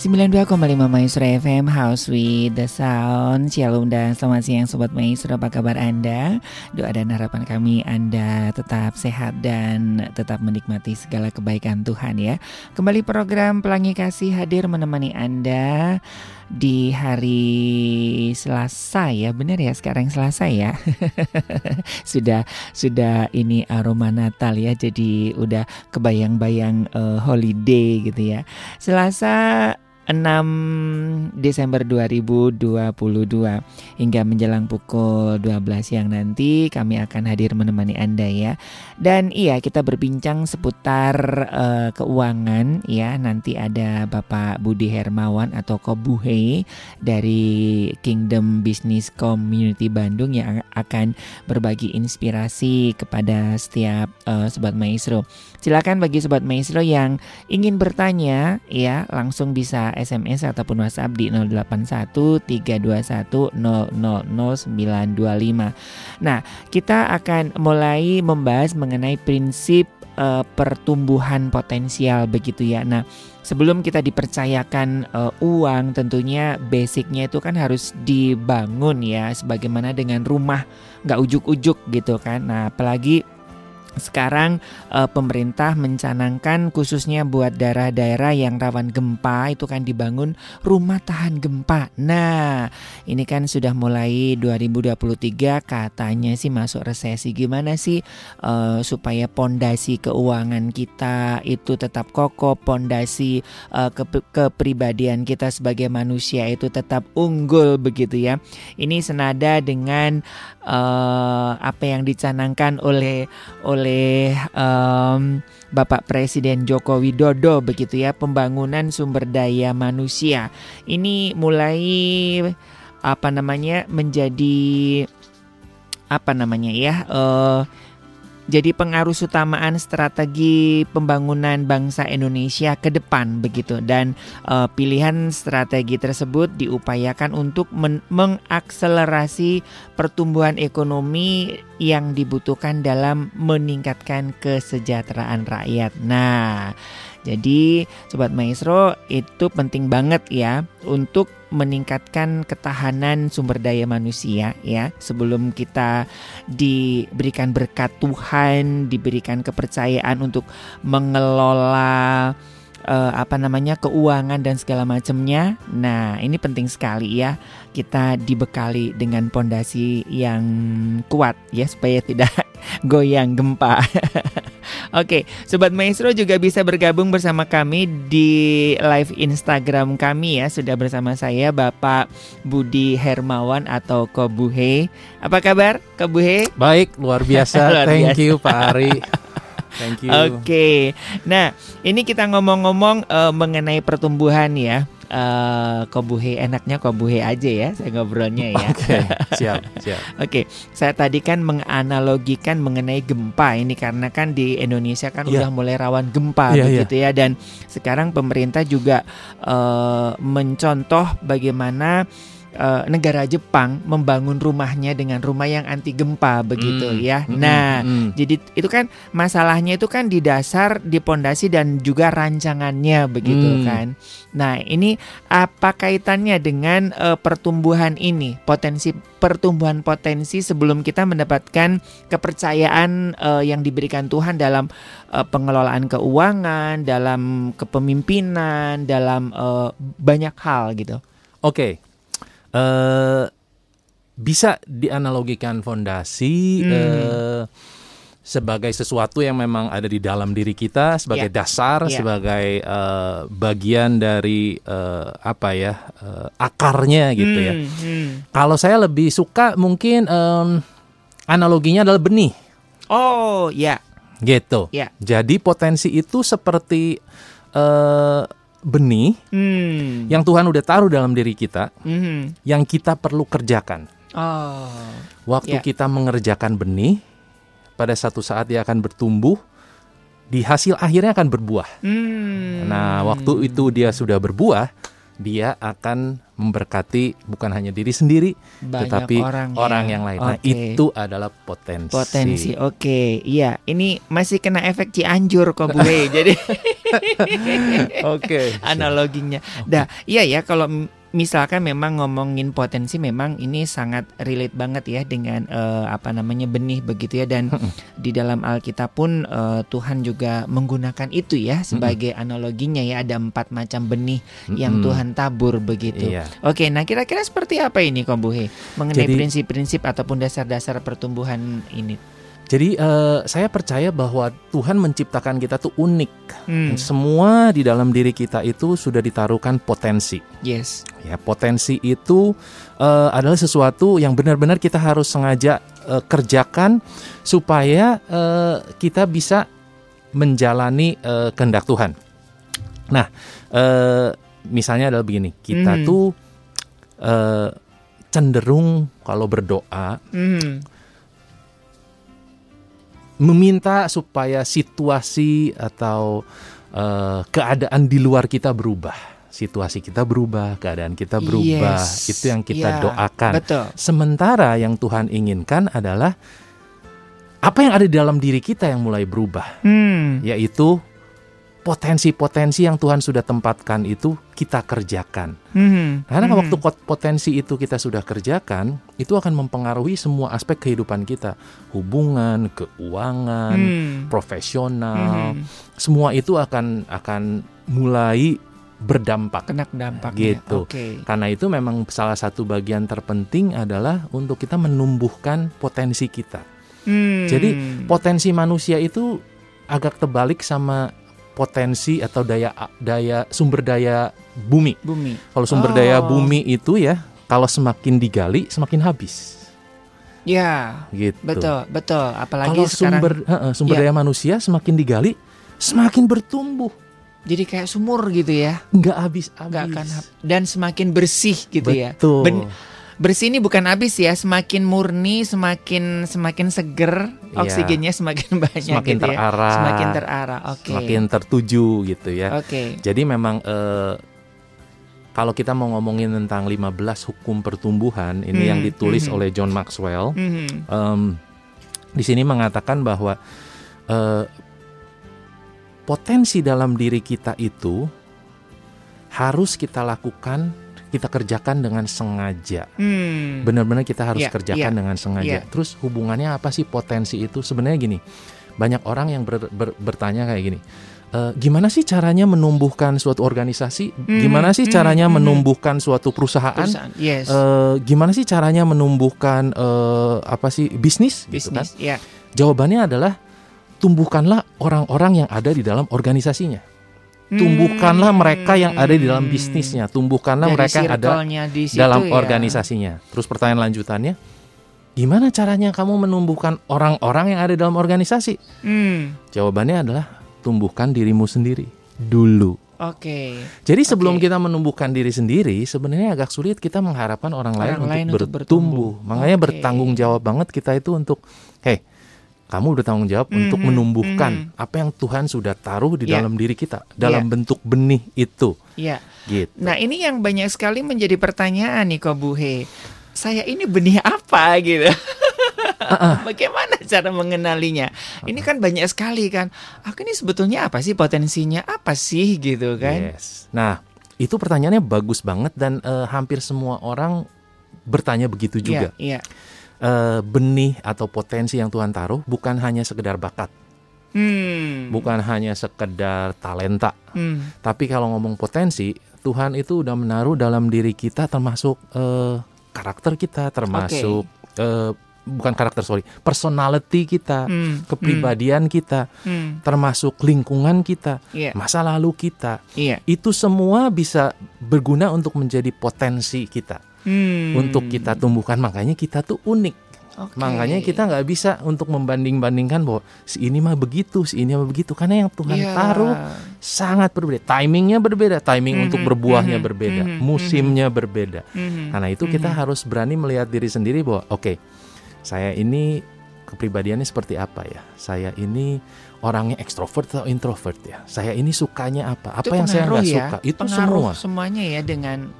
92,5 Maestro FM House with the Sound. Shalom dan selamat siang Sobat Maestro. Apa kabar Anda? Doa dan harapan kami Anda tetap sehat dan tetap menikmati segala kebaikan Tuhan ya. Kembali program Pelangi Kasih hadir menemani Anda di hari Selasa ya. Benar ya sekarang Selasa ya? Sudah sudah ini aroma Natal ya. Jadi udah kebayang-bayang uh, holiday gitu ya. Selasa 6 Desember 2022 hingga menjelang pukul 12 siang nanti kami akan hadir menemani Anda ya. Dan iya kita berbincang seputar uh, keuangan ya. Nanti ada Bapak Budi Hermawan atau Kobuhe dari Kingdom Business Community Bandung yang akan berbagi inspirasi kepada setiap uh, sobat maestro. Silakan bagi sobat maestro yang ingin bertanya ya langsung bisa SMS ataupun WhatsApp di 081321000925. Nah, kita akan mulai membahas mengenai prinsip uh, pertumbuhan potensial begitu ya. Nah, sebelum kita dipercayakan uh, uang, tentunya basicnya itu kan harus dibangun ya, sebagaimana dengan rumah nggak ujuk-ujuk gitu kan. Nah, apalagi sekarang uh, pemerintah mencanangkan khususnya buat daerah-daerah yang rawan gempa itu kan dibangun rumah tahan gempa. Nah, ini kan sudah mulai 2023 katanya sih masuk resesi. Gimana sih uh, supaya pondasi keuangan kita itu tetap kokoh, pondasi uh, ke kepribadian kita sebagai manusia itu tetap unggul begitu ya. Ini senada dengan uh, apa yang dicanangkan oleh oleh um, Bapak Presiden Joko Widodo begitu ya pembangunan sumber daya manusia. Ini mulai apa namanya menjadi apa namanya ya uh, jadi pengaruh utamaan strategi pembangunan bangsa Indonesia ke depan begitu dan uh, pilihan strategi tersebut diupayakan untuk mengakselerasi pertumbuhan ekonomi yang dibutuhkan dalam meningkatkan kesejahteraan rakyat. Nah, jadi sobat maestro itu penting banget ya untuk meningkatkan ketahanan sumber daya manusia ya sebelum kita diberikan berkat Tuhan diberikan kepercayaan untuk mengelola uh, apa namanya keuangan dan segala macamnya. Nah, ini penting sekali ya kita dibekali dengan pondasi yang kuat ya supaya tidak goyang gempa. Oke, sobat maestro juga bisa bergabung bersama kami di live Instagram kami ya. Sudah bersama saya Bapak Budi Hermawan atau Kobuhe. Apa kabar, Kobuhe? Baik, luar biasa. luar Thank biasa. you, Pak Ari. Thank you. Oke. Okay. Nah, ini kita ngomong-ngomong uh, mengenai pertumbuhan ya. Uh, kobuhe enaknya kobuhe aja ya saya ngobrolnya ya. Oke, okay, siap, siap. Oke, okay, saya tadi kan menganalogikan mengenai gempa ini karena kan di Indonesia kan yeah. udah mulai rawan gempa yeah, begitu yeah. ya dan sekarang pemerintah juga uh, mencontoh bagaimana uh, negara Jepang membangun rumahnya dengan rumah yang anti gempa begitu mm, ya. Mm, nah, mm. jadi itu kan masalahnya itu kan di dasar, di pondasi dan juga rancangannya begitu mm. kan. Nah, ini apa kaitannya dengan uh, pertumbuhan ini? Potensi pertumbuhan potensi sebelum kita mendapatkan kepercayaan uh, yang diberikan Tuhan dalam uh, pengelolaan keuangan, dalam kepemimpinan, dalam uh, banyak hal gitu. Oke. Okay uh, bisa dianalogikan fondasi Hmm. eh, sebagai sesuatu yang memang ada di dalam diri kita sebagai Ya. dasar, Ya. sebagai eh, bagian dari eh, apa ya eh, akarnya gitu ya. Hmm, hmm. Kalau saya lebih suka mungkin em, analoginya adalah benih Oh, ya, gitu. ya. Jadi potensi itu seperti eh, benih Hmm. yang Tuhan udah taruh dalam diri kita Mhm. yang kita perlu kerjakan. Oh. Waktu Ya. kita mengerjakan benih, pada satu saat dia akan bertumbuh, di hasil akhirnya akan berbuah. Hmm. Nah, waktu itu dia sudah berbuah, dia akan memberkati bukan hanya diri sendiri, Banyak tetapi orang, ya. yang lain. Nah, Oke. itu adalah potensi. Potensi, oke, iya. Ini masih kena efek Cianjur kok Bu He. Jadi Oke. analoginya. Dah, iya ya kalau misalkan memang ngomongin potensi memang ini sangat relate banget ya dengan eh, apa namanya benih begitu ya dan di dalam Alkitab pun eh, Tuhan juga menggunakan itu ya sebagai analoginya ya ada empat macam benih yang. Tuhan tabur begitu. Iya. Oke, nah kira-kira seperti apa ini Kombuhe mengenai prinsip-prinsip ataupun dasar-dasar pertumbuhan ini? Jadi eh, saya percaya bahwa Tuhan menciptakan kita tuh unik. Hmm, Semua di dalam diri kita itu sudah ditaruhkan potensi. yes. Ya, potensi itu eh, adalah sesuatu yang benar-benar kita harus sengaja eh, kerjakan supaya eh, kita bisa menjalani eh, kehendak Tuhan. Nah, eh, misalnya adalah begini, kita Mhm. tuh eh, cenderung kalau berdoa Hmm, meminta supaya situasi atau eh, keadaan di luar kita berubah. Situasi kita berubah, keadaan kita berubah. Yes. Itu yang kita Ya, doakan. Betul. Sementara yang Tuhan inginkan adalah apa yang ada di dalam diri kita yang mulai berubah, Hmm. yaitu potensi-potensi yang Tuhan sudah tempatkan itu kita kerjakan. Hmm. Karena Hmm. waktu potensi itu kita sudah kerjakan, itu akan mempengaruhi semua aspek kehidupan kita, hubungan, keuangan, Hmm. profesional, Hmm. semua itu akan akan mulai berdampak. kena dampak Gitu. Oke. Karena itu memang salah satu bagian terpenting adalah untuk kita menumbuhkan potensi kita. Hmm. Jadi, Potensi manusia itu agak terbalik sama potensi atau daya daya sumber daya bumi. bumi. Kalau sumber Oh. daya bumi itu ya, kalau semakin digali semakin habis. Ya, Gitu. betul, betul. Apalagi Kalau sekarang sumber heeh, sumber Ya. daya manusia semakin digali semakin bertumbuh, jadi kayak sumur gitu ya. nggak habis-habis. Nggak akan hap- dan semakin bersih gitu ya. Betul. Bersih ini bukan habis ya, semakin murni, semakin semakin seger, Iya. oksigennya semakin banyak semakin gitu ya. terarah, Semakin terarah. Oke. semakin tertuju gitu ya. Oke. Jadi memang eh, kalau kita mau ngomongin tentang 15 hukum pertumbuhan ini Hmm, yang ditulis mhm. oleh John Maxwell, Mhm. em, di sini mengatakan bahwa eh, potensi dalam diri kita itu harus kita lakukan, kita kerjakan dengan sengaja. Hmm. Benar-benar kita harus Iya, kerjakan iya, dengan sengaja. iya. Terus hubungannya apa sih potensi itu? Sebenarnya gini, banyak orang yang ber- ber- bertanya kayak gini. "Eh, gimana sih caranya menumbuhkan suatu organisasi? Gimana sih hmm, caranya hmm. menumbuhkan suatu perusahaan? Perusahaan. Yes. Eh, gimana sih caranya menumbuhkan eh, apa sih bisnis? Gitu kan? Ya. Jawabannya adalah tumbuhkanlah orang-orang yang ada di dalam organisasinya. Tumbuhkanlah mereka yang ada di dalam Hmm. bisnisnya. Tumbuhkanlah Dari mereka yang ada di situ dalam ya. organisasinya. Terus pertanyaan lanjutannya, gimana caranya kamu menumbuhkan orang-orang yang ada dalam organisasi? Hmm. Jawabannya adalah tumbuhkan dirimu sendiri dulu. Oke. Jadi sebelum Oke. kita menumbuhkan diri sendiri, sebenarnya agak sulit kita mengharapkan orang, lain, Orang lain untuk, untuk bertumbuh. bertumbuh. Makanya Oke. bertanggung jawab banget kita itu untuk, hey, kamu bertanggung jawab untuk Mhm, menumbuhkan mhm. apa yang Tuhan sudah taruh di Ya. dalam diri kita, dalam bentuk benih itu, Ya. gitu. Nah ini yang banyak sekali menjadi pertanyaan nih Kobuhe. Saya ini benih apa gitu? Bagaimana cara mengenalinya? Ini kan banyak sekali kan. Aku ini sebetulnya apa sih potensinya? Apa sih gitu kan? Yes. Nah, itu pertanyaannya bagus banget dan eh, hampir semua orang bertanya begitu juga. Iya. iya. Eh, benih atau potensi yang Tuhan taruh bukan hanya sekedar bakat, Hmm. bukan hanya sekedar talenta, Hmm. tapi kalau ngomong potensi, Tuhan itu udah menaruh dalam diri kita termasuk eh, karakter kita, termasuk eh, bukan karakter sorry, personality kita, Hmm, kepribadian kita, hmm, termasuk lingkungan kita, Iya, masa lalu kita. iya. Itu semua bisa berguna untuk menjadi potensi kita, Hmm. untuk kita tumbuhkan. Makanya kita tuh unik. Oke. Makanya kita nggak bisa untuk membanding-bandingkan bahwa si ini mah begitu, si ini mah begitu, karena yang Tuhan Iya. taruh sangat berbeda. Timingnya berbeda, timing Mhm, untuk berbuahnya mhm, berbeda, mhm, musimnya berbeda. Mhm, Karena itu kita mhm. harus berani melihat diri sendiri bahwa oke, saya ini kepribadiannya seperti apa ya? Saya ini orangnya ekstrovert atau introvert ya? Saya ini sukanya apa? Apa Itu yang saya nggak ya, suka? Itu pengaruh semua semuanya ya dengan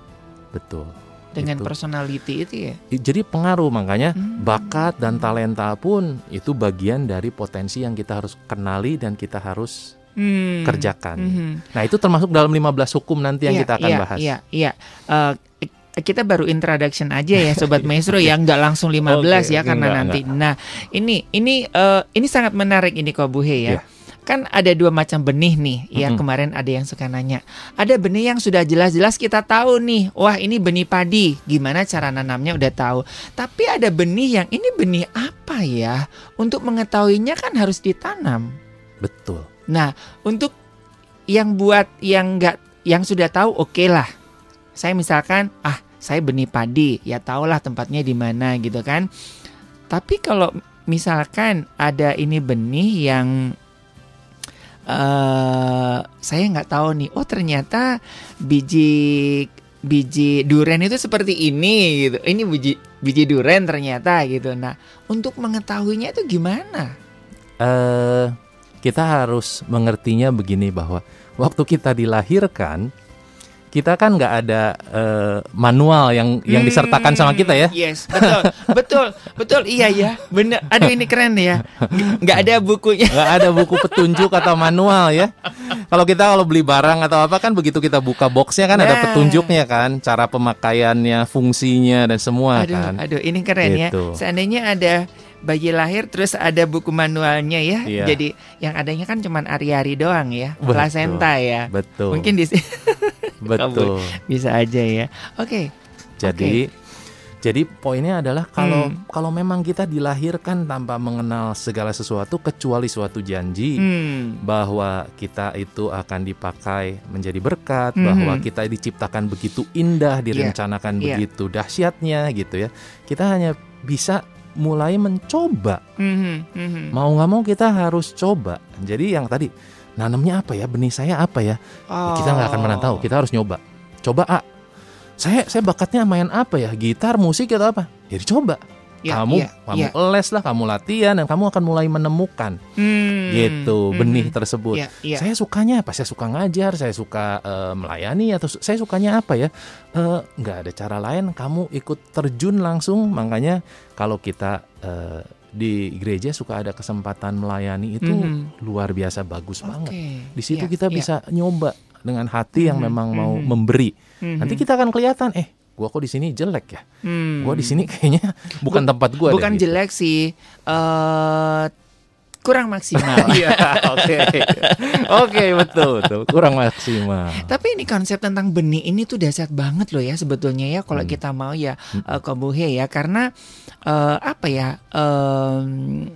betul. Dengan Itu. personality itu ya. Jadi pengaruh makanya Hmm. bakat dan talenta pun itu bagian dari potensi yang kita harus kenali dan kita harus Hmm. kerjakan. Mhm. Nah, itu termasuk dalam 15 hukum nanti yang Iya, kita akan iya, bahas. Iya, iya. Eh, kita baru introduction aja ya sobat maestro ya nggak langsung 15 Oke, ya karena enggak, nanti. Nah, ini ini eh, ini sangat menarik ini kok Buhe ya. Iya. Kan ada dua macam benih nih ya. Mm-mm. Kemarin ada yang suka nanya. Ada benih yang sudah jelas-jelas kita tahu nih. Wah, ini benih padi. Gimana cara nanamnya udah tahu. Tapi ada benih yang ini benih apa ya? Untuk mengetahuinya kan harus ditanam. Betul. Nah, untuk yang buat yang enggak yang sudah tahu oke lah. Saya misalkan ah, saya benih padi, ya tahulah tempatnya di mana gitu kan. Tapi kalau misalkan ada ini benih yang eh saya nggak tahu nih. Oh, ternyata biji biji duren itu seperti ini gitu. Ini biji biji duren ternyata gitu. Nah, untuk mengetahuinya itu gimana? eh kita harus mengertinya begini bahwa waktu kita dilahirkan kita kan nggak ada eh, manual yang yang disertakan sama kita ya. Hmm, Yes, betul, betul, betul. Iya ya, bener. Aduh ini keren ya. Ng- Nggak ada bukunya. nggak ada buku petunjuk atau manual ya. Kalau kita kalau beli barang atau apa kan begitu kita buka boxnya kan ada Nah. petunjuknya kan, cara pemakaiannya, fungsinya dan semua Aduh, kan. aduh ini keren Gitu. ya. Seandainya ada bayi lahir terus ada buku manualnya ya. Iya. Jadi yang adanya kan cuman ari-ari doang ya, Betul. plasenta ya. Betul. Mungkin di betul. bisa aja ya. Oke. Jadi jadi poinnya adalah kalau Hmm. kalau memang kita dilahirkan tanpa mengenal segala sesuatu kecuali suatu janji Hmm. bahwa kita itu akan dipakai menjadi berkat, Mhm. bahwa kita diciptakan begitu indah, direncanakan Iya. begitu dahsyatnya gitu ya. Kita hanya bisa mulai mencoba. Mhm, mhm. Mau nggak mau kita harus coba. Jadi yang tadi nanamnya apa ya, benih saya apa ya? Ya, Kita nggak akan pernah tahu. Oh. Kita harus nyoba. Coba A. Saya saya bakatnya main apa ya? Gitar, musik atau apa? Ya dicoba. Ya, kamu ya, kamu ya. les lah, kamu latihan dan kamu akan mulai menemukan Hmm, gitu mhm. benih tersebut. Ya, ya. Saya sukanya apa? Saya suka ngajar, saya suka eh, melayani atau saya sukanya apa ya? Eh, nggak ada cara lain. Kamu ikut terjun langsung. Makanya kalau kita eh, di gereja suka ada kesempatan melayani itu Mhm. luar biasa bagus Oke. banget. Di situ Ya, kita ya. bisa nyoba dengan hati yang Mhm, memang mau mhm. memberi. Mhm. Nanti kita akan kelihatan, eh, gua kok di sini jelek ya? Hmm. Gua di sini kayaknya bukan tempat gua. deh, bukan gitu. jelek sih eh kurang maksimal Iya, oke. Oke, betul, betul. Kurang maksimal. tapi ini konsep tentang benih ini tuh dahsyat banget loh ya sebetulnya ya kalau Hmm. kita mau ya Hmm. eh, Kobuhe ya karena eh, apa ya em,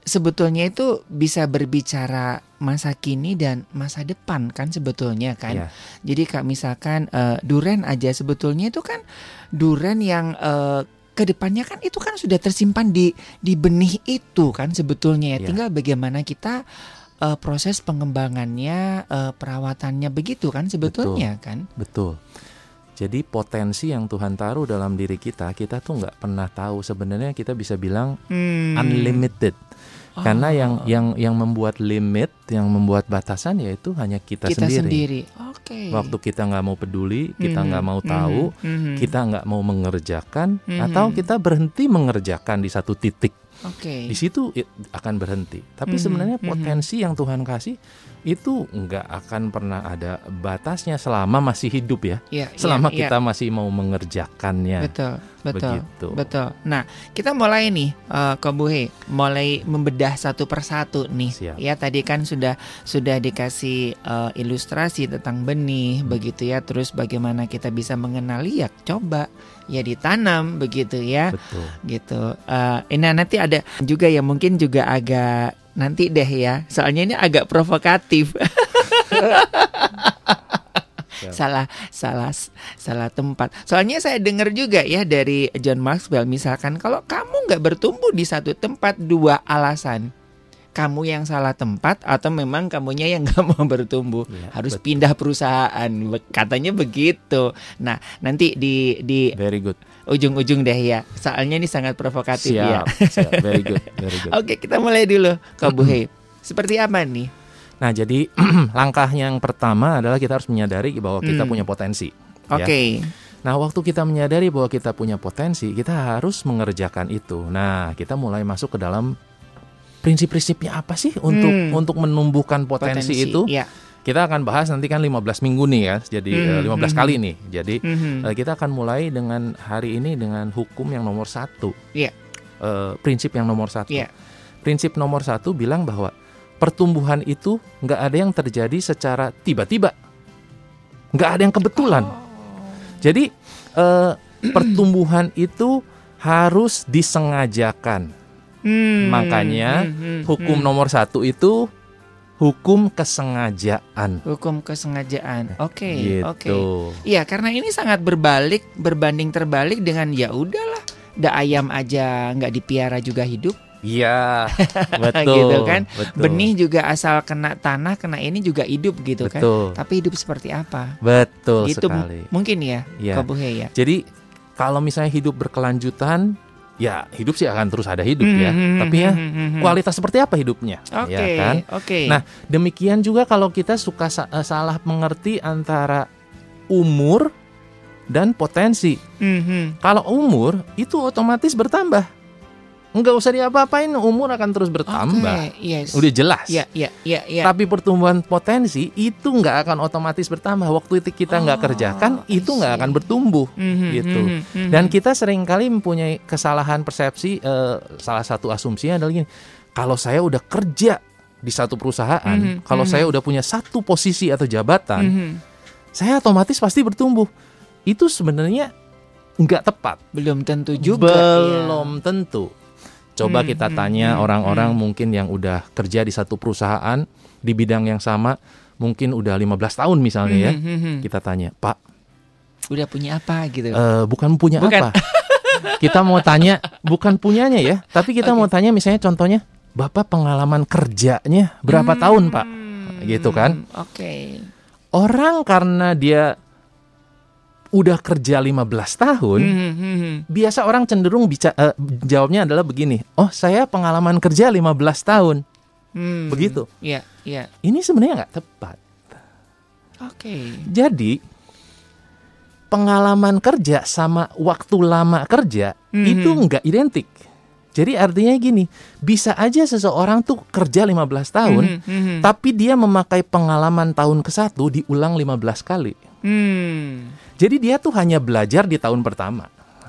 sebetulnya itu bisa berbicara masa kini dan masa depan kan sebetulnya kan Iya. Jadi kak misalkan eh, duren aja sebetulnya itu kan duren yang eh, ke depannya kan itu kan sudah tersimpan di di benih itu kan sebetulnya ya. Ya. Tinggal bagaimana kita eh, proses pengembangannya, eh, perawatannya begitu kan sebetulnya kan. Betul. Jadi potensi yang Tuhan taruh dalam diri kita, kita tuh nggak pernah tahu. Sebenarnya kita bisa bilang Hmm. unlimited. Karena yang Oh, yang yang membuat limit, yang membuat batasan yaitu hanya kita, kita sendiri. sendiri. Oke. Waktu kita nggak mau peduli, kita nggak mau mhm, tahu, mhm. kita nggak mau mengerjakan, Mhm. atau kita berhenti mengerjakan di satu titik. Oke. Di situ akan berhenti. Tapi Mhm, sebenarnya mhm. potensi yang Tuhan kasih itu nggak akan pernah ada batasnya selama masih hidup ya. Ya, ya, Selama ya. kita masih mau mengerjakannya. betul. Betul. Begitu. Betul. Nah, kita mulai nih, uh, Kobuhe, mulai membedah satu persatu nih. Siap. Ya, tadi kan sudah sudah dikasih uh, ilustrasi tentang benih, Hmm. begitu ya. Terus bagaimana kita bisa mengenali ya, coba ya ditanam begitu ya, Betul. gitu. Uh, ini nanti ada juga ya mungkin juga agak nanti deh ya. Soalnya ini agak provokatif. Siap. salah salah salah tempat. Soalnya saya dengar juga ya dari John Maxwell misalkan kalau kamu nggak bertumbuh di satu tempat dua alasan. Kamu yang salah tempat atau memang kamunya yang nggak mau bertumbuh Iya, harus betul. pindah perusahaan katanya begitu. Nah nanti di di Very good. ujung-ujung deh ya. Soalnya ini sangat provokatif ya. Siap, siap. Very good, very good. Oke kita mulai dulu Kak Buhe. Seperti apa nih? Nah, jadi langkah yang pertama adalah kita harus menyadari bahwa kita Hmm. punya potensi. Oke. ya. Nah, waktu kita menyadari bahwa kita punya potensi, kita harus mengerjakan itu. Nah, kita mulai masuk ke dalam prinsip-prinsipnya apa sih untuk Hmm. untuk menumbuhkan potensi, itu? Ya. Kita akan bahas nanti kan 15 minggu nih ya. Jadi eh, Hmm, 15 hmm. kali nih. Jadi Mhm. eh, kita akan mulai dengan hari ini dengan hukum yang nomor satu. Iya. Eh, prinsip yang nomor satu. Iya. Prinsip nomor satu bilang bahwa pertumbuhan itu nggak ada yang terjadi secara tiba-tiba, nggak ada yang kebetulan. Oh. Jadi eh, pertumbuhan itu harus disengajakan. Hmm, Makanya hmm, hmm, Hukum hmm. nomor satu itu hukum kesengajaan. hukum kesengajaan. Oke, gitu. oke. Iya, karena ini sangat berbalik, berbanding terbalik dengan ya udahlah, da ayam aja nggak dipiara juga hidup. Iya, betul. Gitu kan. Betul. Benih juga asal kena tanah, kena ini juga hidup gitu kan. Betul. Tapi hidup seperti apa? Betul Itu sekali. mungkin ya, Iya. Kobuhe ya. Jadi kalau misalnya hidup berkelanjutan, ya hidup sih akan terus ada hidup ya. Hmm, Tapi ya hmm, hmm, hmm, hmm. kualitas seperti apa hidupnya? Oke, Ya kan? oke. Nah, Demikian juga kalau kita suka sa- eh, salah mengerti antara umur dan potensi. Hmm, hmm. Kalau umur itu otomatis bertambah. Nggak usah diapa-apain, umur akan terus bertambah. Oke, yes. Udah jelas. Iya, iya, iya, iya. Tapi pertumbuhan potensi itu nggak akan otomatis bertambah. Waktu itu kita nggak Oh, kerjakan, itu nggak akan bertumbuh. Mhm, gitu. mhm, mhm. Dan kita sering kali mempunyai kesalahan persepsi. eh, salah satu asumsinya adalah gini: kalau saya udah kerja di satu perusahaan, Mhm, kalau mhm. saya udah punya satu posisi atau jabatan, Mhm. saya otomatis pasti bertumbuh. Itu sebenarnya nggak tepat. belum tentu juga. Belum tentu. Coba Hmm, kita hmm, tanya hmm, orang-orang hmm. mungkin yang udah kerja di satu perusahaan di bidang yang sama, mungkin udah 15 tahun misalnya ya. Kita tanya, "Pak, Udah punya apa gitu? eh, bukan punya Bukan. apa?" kita mau tanya bukan punyanya ya, tapi kita Oke. mau tanya misalnya contohnya, "Bapak pengalaman kerjanya berapa Hmm, tahun, Pak?" Gitu kan. Oke. Orang karena dia udah kerja 15 tahun, Mhm, mhm. biasa orang cenderung bica eh, jawabnya adalah begini. Oh, saya pengalaman kerja 15 tahun. Hmm. Begitu. Iya, iya. Ini sebenarnya nggak tepat. Oke. Jadi pengalaman kerja sama waktu lama kerja Mhm. itu nggak identik. Jadi artinya gini, bisa aja seseorang tuh kerja 15 tahun, mhm. tapi dia memakai pengalaman tahun ke satu diulang 15 kali. Hmm. Jadi dia tuh hanya belajar di tahun pertama.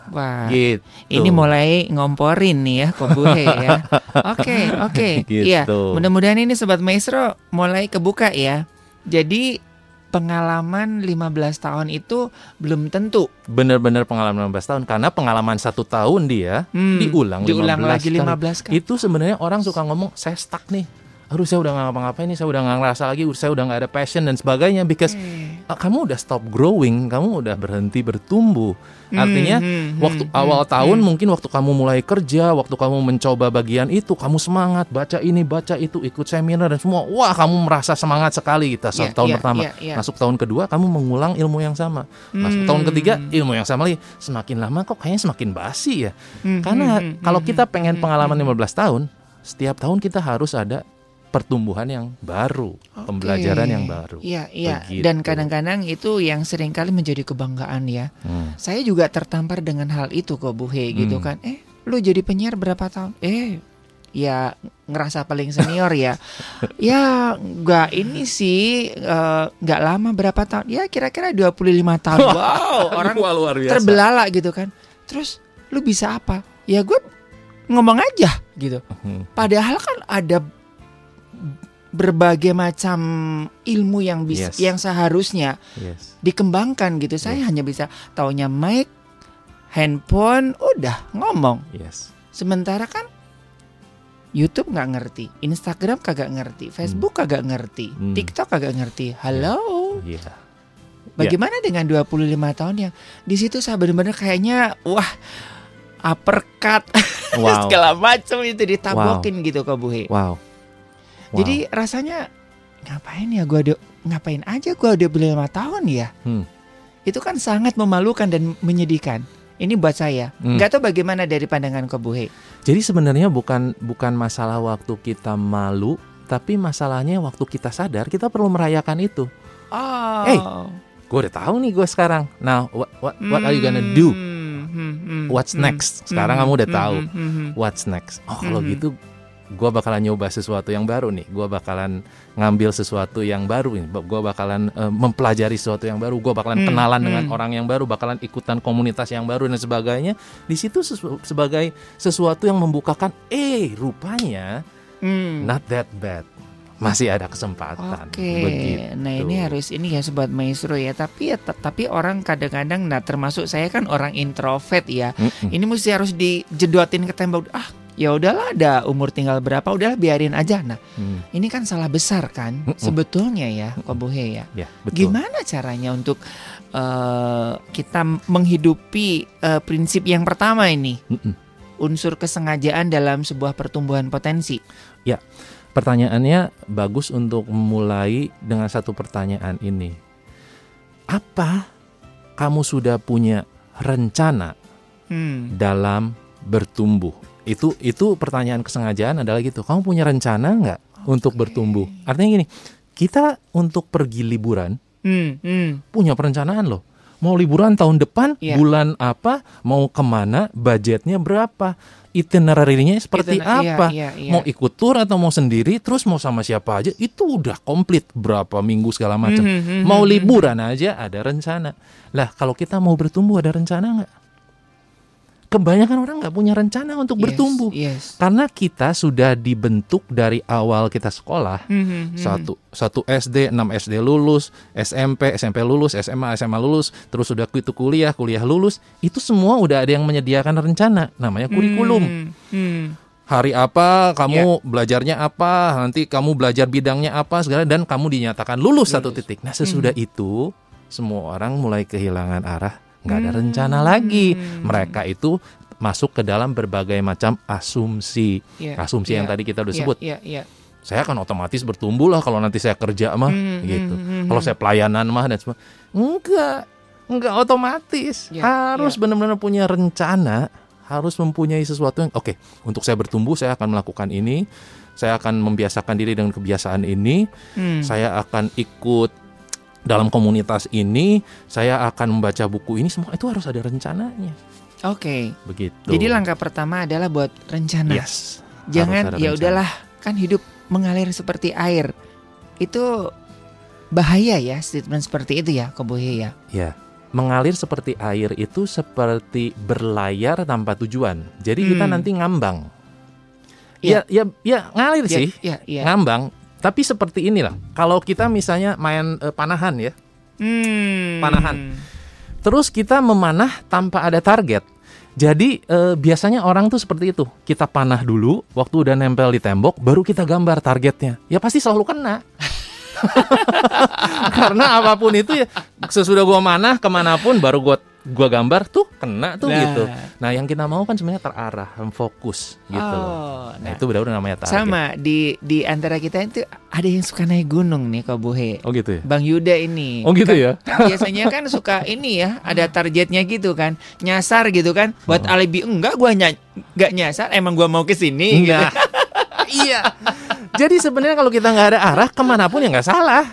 Wah. Gitu. Ini mulai ngomporin nih ya Kobuhe ya. Oke, oke. Gitu. Iya, mudah-mudahan ini sobat maestro mulai kebuka ya. Jadi pengalaman 15 tahun itu belum tentu benar-benar pengalaman 15 tahun karena pengalaman satu tahun dia Hmm, diulang, diulang 15 lagi kali. 15 kali. Itu sebenarnya orang suka ngomong saya stuck nih. Aduh saya udah nggak ngapa-ngapain nih, saya udah nggak ngerasa lagi, saya udah nggak ada passion dan sebagainya because Eh. ah, kamu udah stop growing, kamu udah berhenti bertumbuh. Artinya Hmm, hmm, waktu hmm, awal hmm, tahun hmm. mungkin waktu kamu mulai kerja, waktu kamu mencoba bagian itu, kamu semangat baca ini, baca itu, ikut seminar dan semua. Wah, kamu merasa semangat sekali kita Iya, tahun iya, pertama. iya, iya. Masuk tahun kedua kamu mengulang ilmu yang sama. Masuk tahun Hmm. ketiga ilmu yang sama lagi. Semakin lama kok kayaknya semakin basi ya. Hmm, Karena hmm, hmm, kalau hmm, kita pengen hmm, pengalaman hmm. 15 tahun, setiap tahun kita harus ada pertumbuhan yang baru, pembelajaran Oke. yang baru. Iya, iya. Begitu. Dan kadang-kadang itu yang sering kali menjadi kebanggaan ya. Hmm. Saya juga tertampar dengan hal itu kok Buhe gitu Hmm. kan. Eh, lu jadi penyiar berapa tahun? Eh, ya ngerasa paling senior ya. ya, nggak ini sih eh, nggak lama berapa tahun? Ya kira-kira 25 tahun. Wow, orang Wah, luar biasa. terbelalak gitu kan. Terus lu bisa apa? Ya gue ngomong aja gitu. Hmm. Padahal kan ada berbagai macam ilmu yang bisa Yes. yang seharusnya Yes. dikembangkan gitu. Saya hanya bisa taunya mic, handphone, udah ngomong. Yes. Sementara kan YouTube nggak ngerti, Instagram kagak ngerti, Facebook kagak ngerti, Hmm. TikTok kagak ngerti. Halo. Iya. Bagaimana dengan 25 tahun yang di situ saya benar-benar kayaknya wah uppercut Wow. segala macam itu ditabokin gitu ke Buhe. Wow. Wow. Jadi rasanya ngapain ya gua ada ngapain aja gua udah beli lima tahun ya? Hmm. Itu kan sangat memalukan dan menyedihkan. Ini buat saya. Hmm. Nggak tahu bagaimana dari pandangan Kobuhe. Jadi sebenarnya bukan bukan masalah waktu kita malu, tapi masalahnya waktu kita sadar kita perlu merayakan itu. Oh. Hey, Gue udah tahu nih gue sekarang. Now what what what are you gonna do? Hmm, hmm, hmm, What's next? Sekarang kamu udah tahu. What's next? Oh kalau gitu gue bakalan nyoba sesuatu yang baru nih. Gue bakalan ngambil sesuatu yang baru nih. Gue bakalan eh, mempelajari sesuatu yang baru. Gue bakalan Hmm, kenalan dengan hmm. orang yang baru. Bakalan ikutan komunitas yang baru dan sebagainya. Di situ sesu- sebagai sesuatu yang membukakan. Eh rupanya Hmm. not that bad. Masih ada kesempatan. Oke, Begitu. nah ini harus ini ya sobat maestro ya. Tapi ya tapi orang kadang-kadang, nah termasuk saya kan orang introvert ya. Mm-mm. Ini mesti harus dijedotin ke tembok. Ah, ya udahlah, ada umur tinggal berapa, udahlah biarin aja. Nah, Hmm, ini kan salah besar kan, Mm-mm. sebetulnya ya, Kobuhe ya. ya betul. Gimana caranya untuk eh, kita menghidupi eh, prinsip yang pertama ini, Mm-mm. unsur kesengajaan dalam sebuah pertumbuhan potensi? Pertanyaannya bagus untuk memulai dengan satu pertanyaan ini. Apa kamu sudah punya rencana Hmm. dalam bertumbuh? Itu itu pertanyaan kesengajaan adalah gitu. Kamu punya rencana nggak untuk bertumbuh? Artinya gini, kita untuk pergi liburan Hmm, hmm. punya perencanaan loh. Mau liburan tahun depan, Iya. bulan apa, mau ke mana, budgetnya berapa, itinerary-nya seperti Itu- iya, apa, iya, iya. mau ikut tour atau mau sendiri, terus mau sama siapa aja, itu udah komplit berapa minggu segala macam. Mhm, mhm, Mau mhm. liburan aja ada rencana. Lah kalau kita mau bertumbuh ada rencana nggak? Kebanyakan orang nggak punya rencana untuk Yes, bertumbuh. Yes. Karena kita sudah dibentuk dari awal kita sekolah Hmm, hmm, hmm. satu satu SD 6 SD lulus SMP SMP lulus SMA SMA lulus terus sudah itu kuliah kuliah lulus itu semua udah ada yang menyediakan rencana namanya kurikulum Hmm, hmm. hari apa kamu belajarnya apa nanti kamu belajar bidangnya apa segala dan kamu dinyatakan lulus, satu Lulus. titik nah sesudah itu semua orang mulai kehilangan arah nggak ada Hmm. rencana lagi mereka itu masuk ke dalam berbagai macam asumsi Iya, asumsi yang iya, tadi kita udah iya, sebut Iya, iya. saya akan otomatis bertumbuh lah kalau nanti saya kerja mah Hmm, gitu. hmm, hmm, Kalau hmm. saya pelayanan mah dan semua enggak, enggak otomatis. Ya, harus ya. benar-benar punya rencana, harus mempunyai sesuatu yang oke, untuk saya bertumbuh saya akan melakukan ini, saya akan membiasakan diri dengan kebiasaan ini, Hmm. saya akan ikut dalam komunitas ini, saya akan membaca buku ini semua itu harus ada rencananya. Oke. Begitu. Jadi langkah pertama adalah buat rencana. yes. Jangan ya udahlah, kan hidup mengalir seperti air. Itu bahaya ya statement seperti itu ya, Kobohe ya. Ya, mengalir seperti air itu seperti berlayar tanpa tujuan. Jadi kita Hmm. nanti ngambang. Iya. Ya, ya, ya ngalir Ya, sih, ya, ya. ngambang. Tapi seperti inilah. Kalau kita misalnya main eh, panahan ya, Hmm. Panahan. terus kita memanah tanpa ada target. Jadi eh, biasanya orang tuh seperti itu. Kita panah dulu, waktu udah nempel di tembok, baru kita gambar targetnya. Ya pasti selalu kena. Karena apa pun itu ya sesudah gua manah ke mana pun baru gua gua gambar tuh kena tuh Nah. gitu. Nah yang kita mau kan sebenarnya terarah, fokus gitu loh. Oh, Nah, nah, itu udah udah namanya target. sama di di antara kita itu ada yang suka naik gunung nih Kobohe. Oh gitu ya. Bang Yuda ini. Oh gitu Kan- ya. kan biasanya kan suka ini ya, ada targetnya gitu kan. Nyasar gitu kan. Buat Oh. alibi enggak gua ny enggak nyasar, emang gua mau ke sini gitu. Enggak. iya. Jadi sebenarnya kalau kita nggak ada arah ke mana pun ya nggak salah.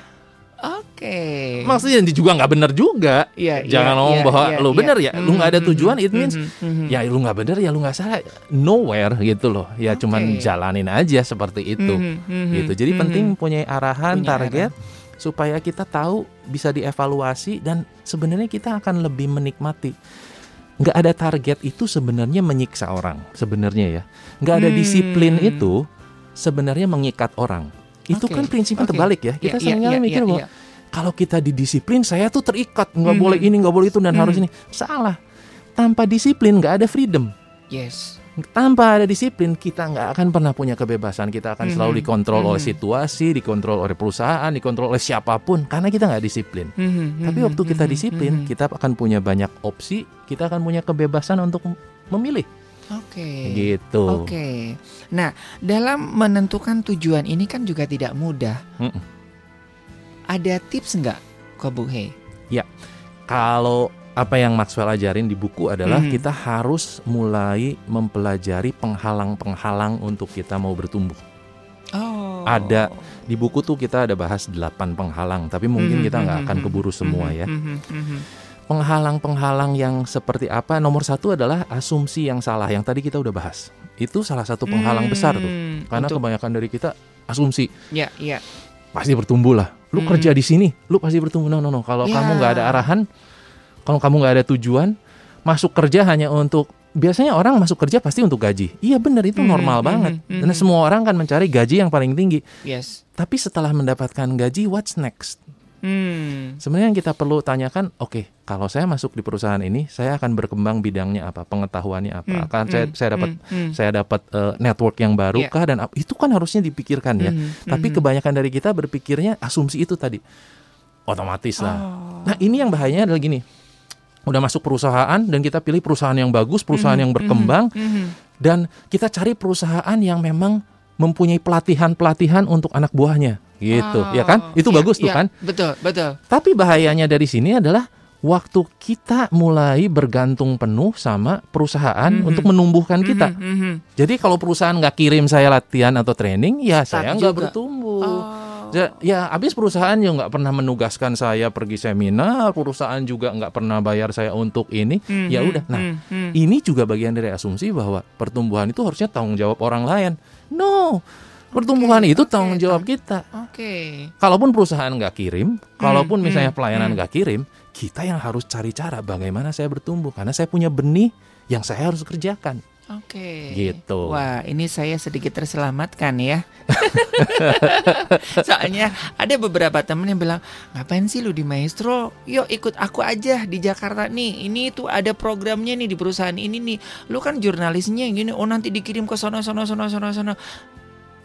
Oke. Maksudnya juga nggak bener juga. Iya, Jangan iya, ngomong iya, bahwa iya, lu iya. bener ya, lu nggak ada Mhm, tujuan, it mhm, means mhm. ya lu nggak bener ya lu nggak salah. Nowhere gitu loh. Ya Oke. cuman jalanin aja seperti itu. Gitu. Jadi penting punya arahan, Punya target supaya kita tahu bisa dievaluasi dan sebenarnya kita akan lebih menikmati. nggak ada target itu sebenarnya menyiksa orang sebenarnya ya. Nggak ada Hmm. disiplin itu sebenarnya mengikat orang. Itu Oke, kan prinsipnya oke. terbalik ya. Kita Iya, sering kali iya, mikir iya, bahwa iya. kalau kita didisiplin saya tuh terikat nggak Mhm. boleh ini nggak boleh itu dan Mhm. harus ini. Salah. Tanpa disiplin nggak ada freedom. Yes. Tanpa ada disiplin kita nggak akan pernah punya kebebasan. Kita akan selalu Mhm. dikontrol oleh Mhm. situasi, dikontrol oleh perusahaan, dikontrol oleh siapa pun karena kita nggak disiplin. Mhm, Tapi waktu kita disiplin, kita akan punya banyak opsi, kita akan punya kebebasan untuk memilih. Oke. Gitu. Oke. Nah, dalam menentukan tujuan ini kan juga tidak mudah. Mm-mm. Ada tips nggak, Kobuhe? Kalau apa yang Maxwell ajarin di buku adalah Mhm. kita harus mulai mempelajari penghalang-penghalang untuk kita mau bertumbuh. Oh. Ada. Di buku tuh kita ada bahas 8 penghalang, tapi mungkin Mhm, kita nggak mhm, akan keburu semua mhm, ya. mhm, mhm. Penghalang-penghalang yang seperti apa? Nomor satu adalah asumsi yang salah, yang tadi kita udah bahas. Itu salah satu penghalang besar tuh, Hmm, karena untuk- kebanyakan dari kita asumsi ya, ya. pasti bertumbuh lah. Lu Hmm. kerja di sini, lu pasti bertumbuh. No, no, no. Kalau Ya. kamu nggak ada arahan, kalau kamu nggak ada tujuan, masuk kerja hanya untuk biasanya orang masuk kerja pasti untuk gaji. Iya benar itu Hmm, normal hmm, banget. hmm, Dan hmm. semua orang kan mencari gaji yang paling tinggi. Yes. Tapi setelah mendapatkan gaji, what's next? Hmm. Sebenarnya yang kita perlu tanyakan, oke, kalau saya masuk di perusahaan ini, saya akan berkembang bidangnya apa, pengetahuannya apa, Hmm, akan saya hmm, saya dapat hmm, hmm. saya dapat eh, network yang baru Iya. kah dan itu kan harusnya dipikirkan ya. Hmm, Tapi hmm. kebanyakan dari kita berpikirnya asumsi itu tadi otomatis lah. Oh. Nah ini yang bahayanya adalah gini, udah masuk perusahaan dan kita pilih perusahaan yang bagus, perusahaan Mhm, yang berkembang mhm, mhm. dan kita cari perusahaan yang memang mempunyai pelatihan-pelatihan untuk anak buahnya, gitu, Oh, ya kan? Itu iya, bagus tuh iya, kan? Betul, betul. Tapi bahayanya dari sini adalah waktu kita mulai bergantung penuh sama perusahaan Mhm. untuk menumbuhkan kita. Mhm, mhm. Jadi kalau perusahaan nggak kirim saya latihan atau training, ya Stuck saya nggak bertumbuh. Oh. Ya, ya habis perusahaan juga nggak pernah menugaskan saya pergi seminar, perusahaan juga nggak pernah bayar saya untuk ini. Mhm, Ya udah. Nah, mhm, mhm. ini juga bagian dari asumsi bahwa pertumbuhan itu harusnya tanggung jawab orang lain. No, pertumbuhan Oke, itu oke. tanggung jawab kita. Oke. Kalaupun perusahaan nggak kirim, kalaupun hmm, misalnya pelayanan hmm. nggak kirim, kita yang harus cari cara bagaimana saya bertumbuh karena saya punya benih yang saya harus kerjakan. Oke. Gitu. Wah, ini saya sedikit terselamatkan ya. Soalnya ada beberapa temen yang bilang, ngapain sih lu di Maestro? Yuk ikut aku aja di Jakarta nih. Ini tuh ada programnya nih di perusahaan ini nih. Lu kan jurnalisnya yang gini. Oh nanti dikirim ke sono sono sono sono sono.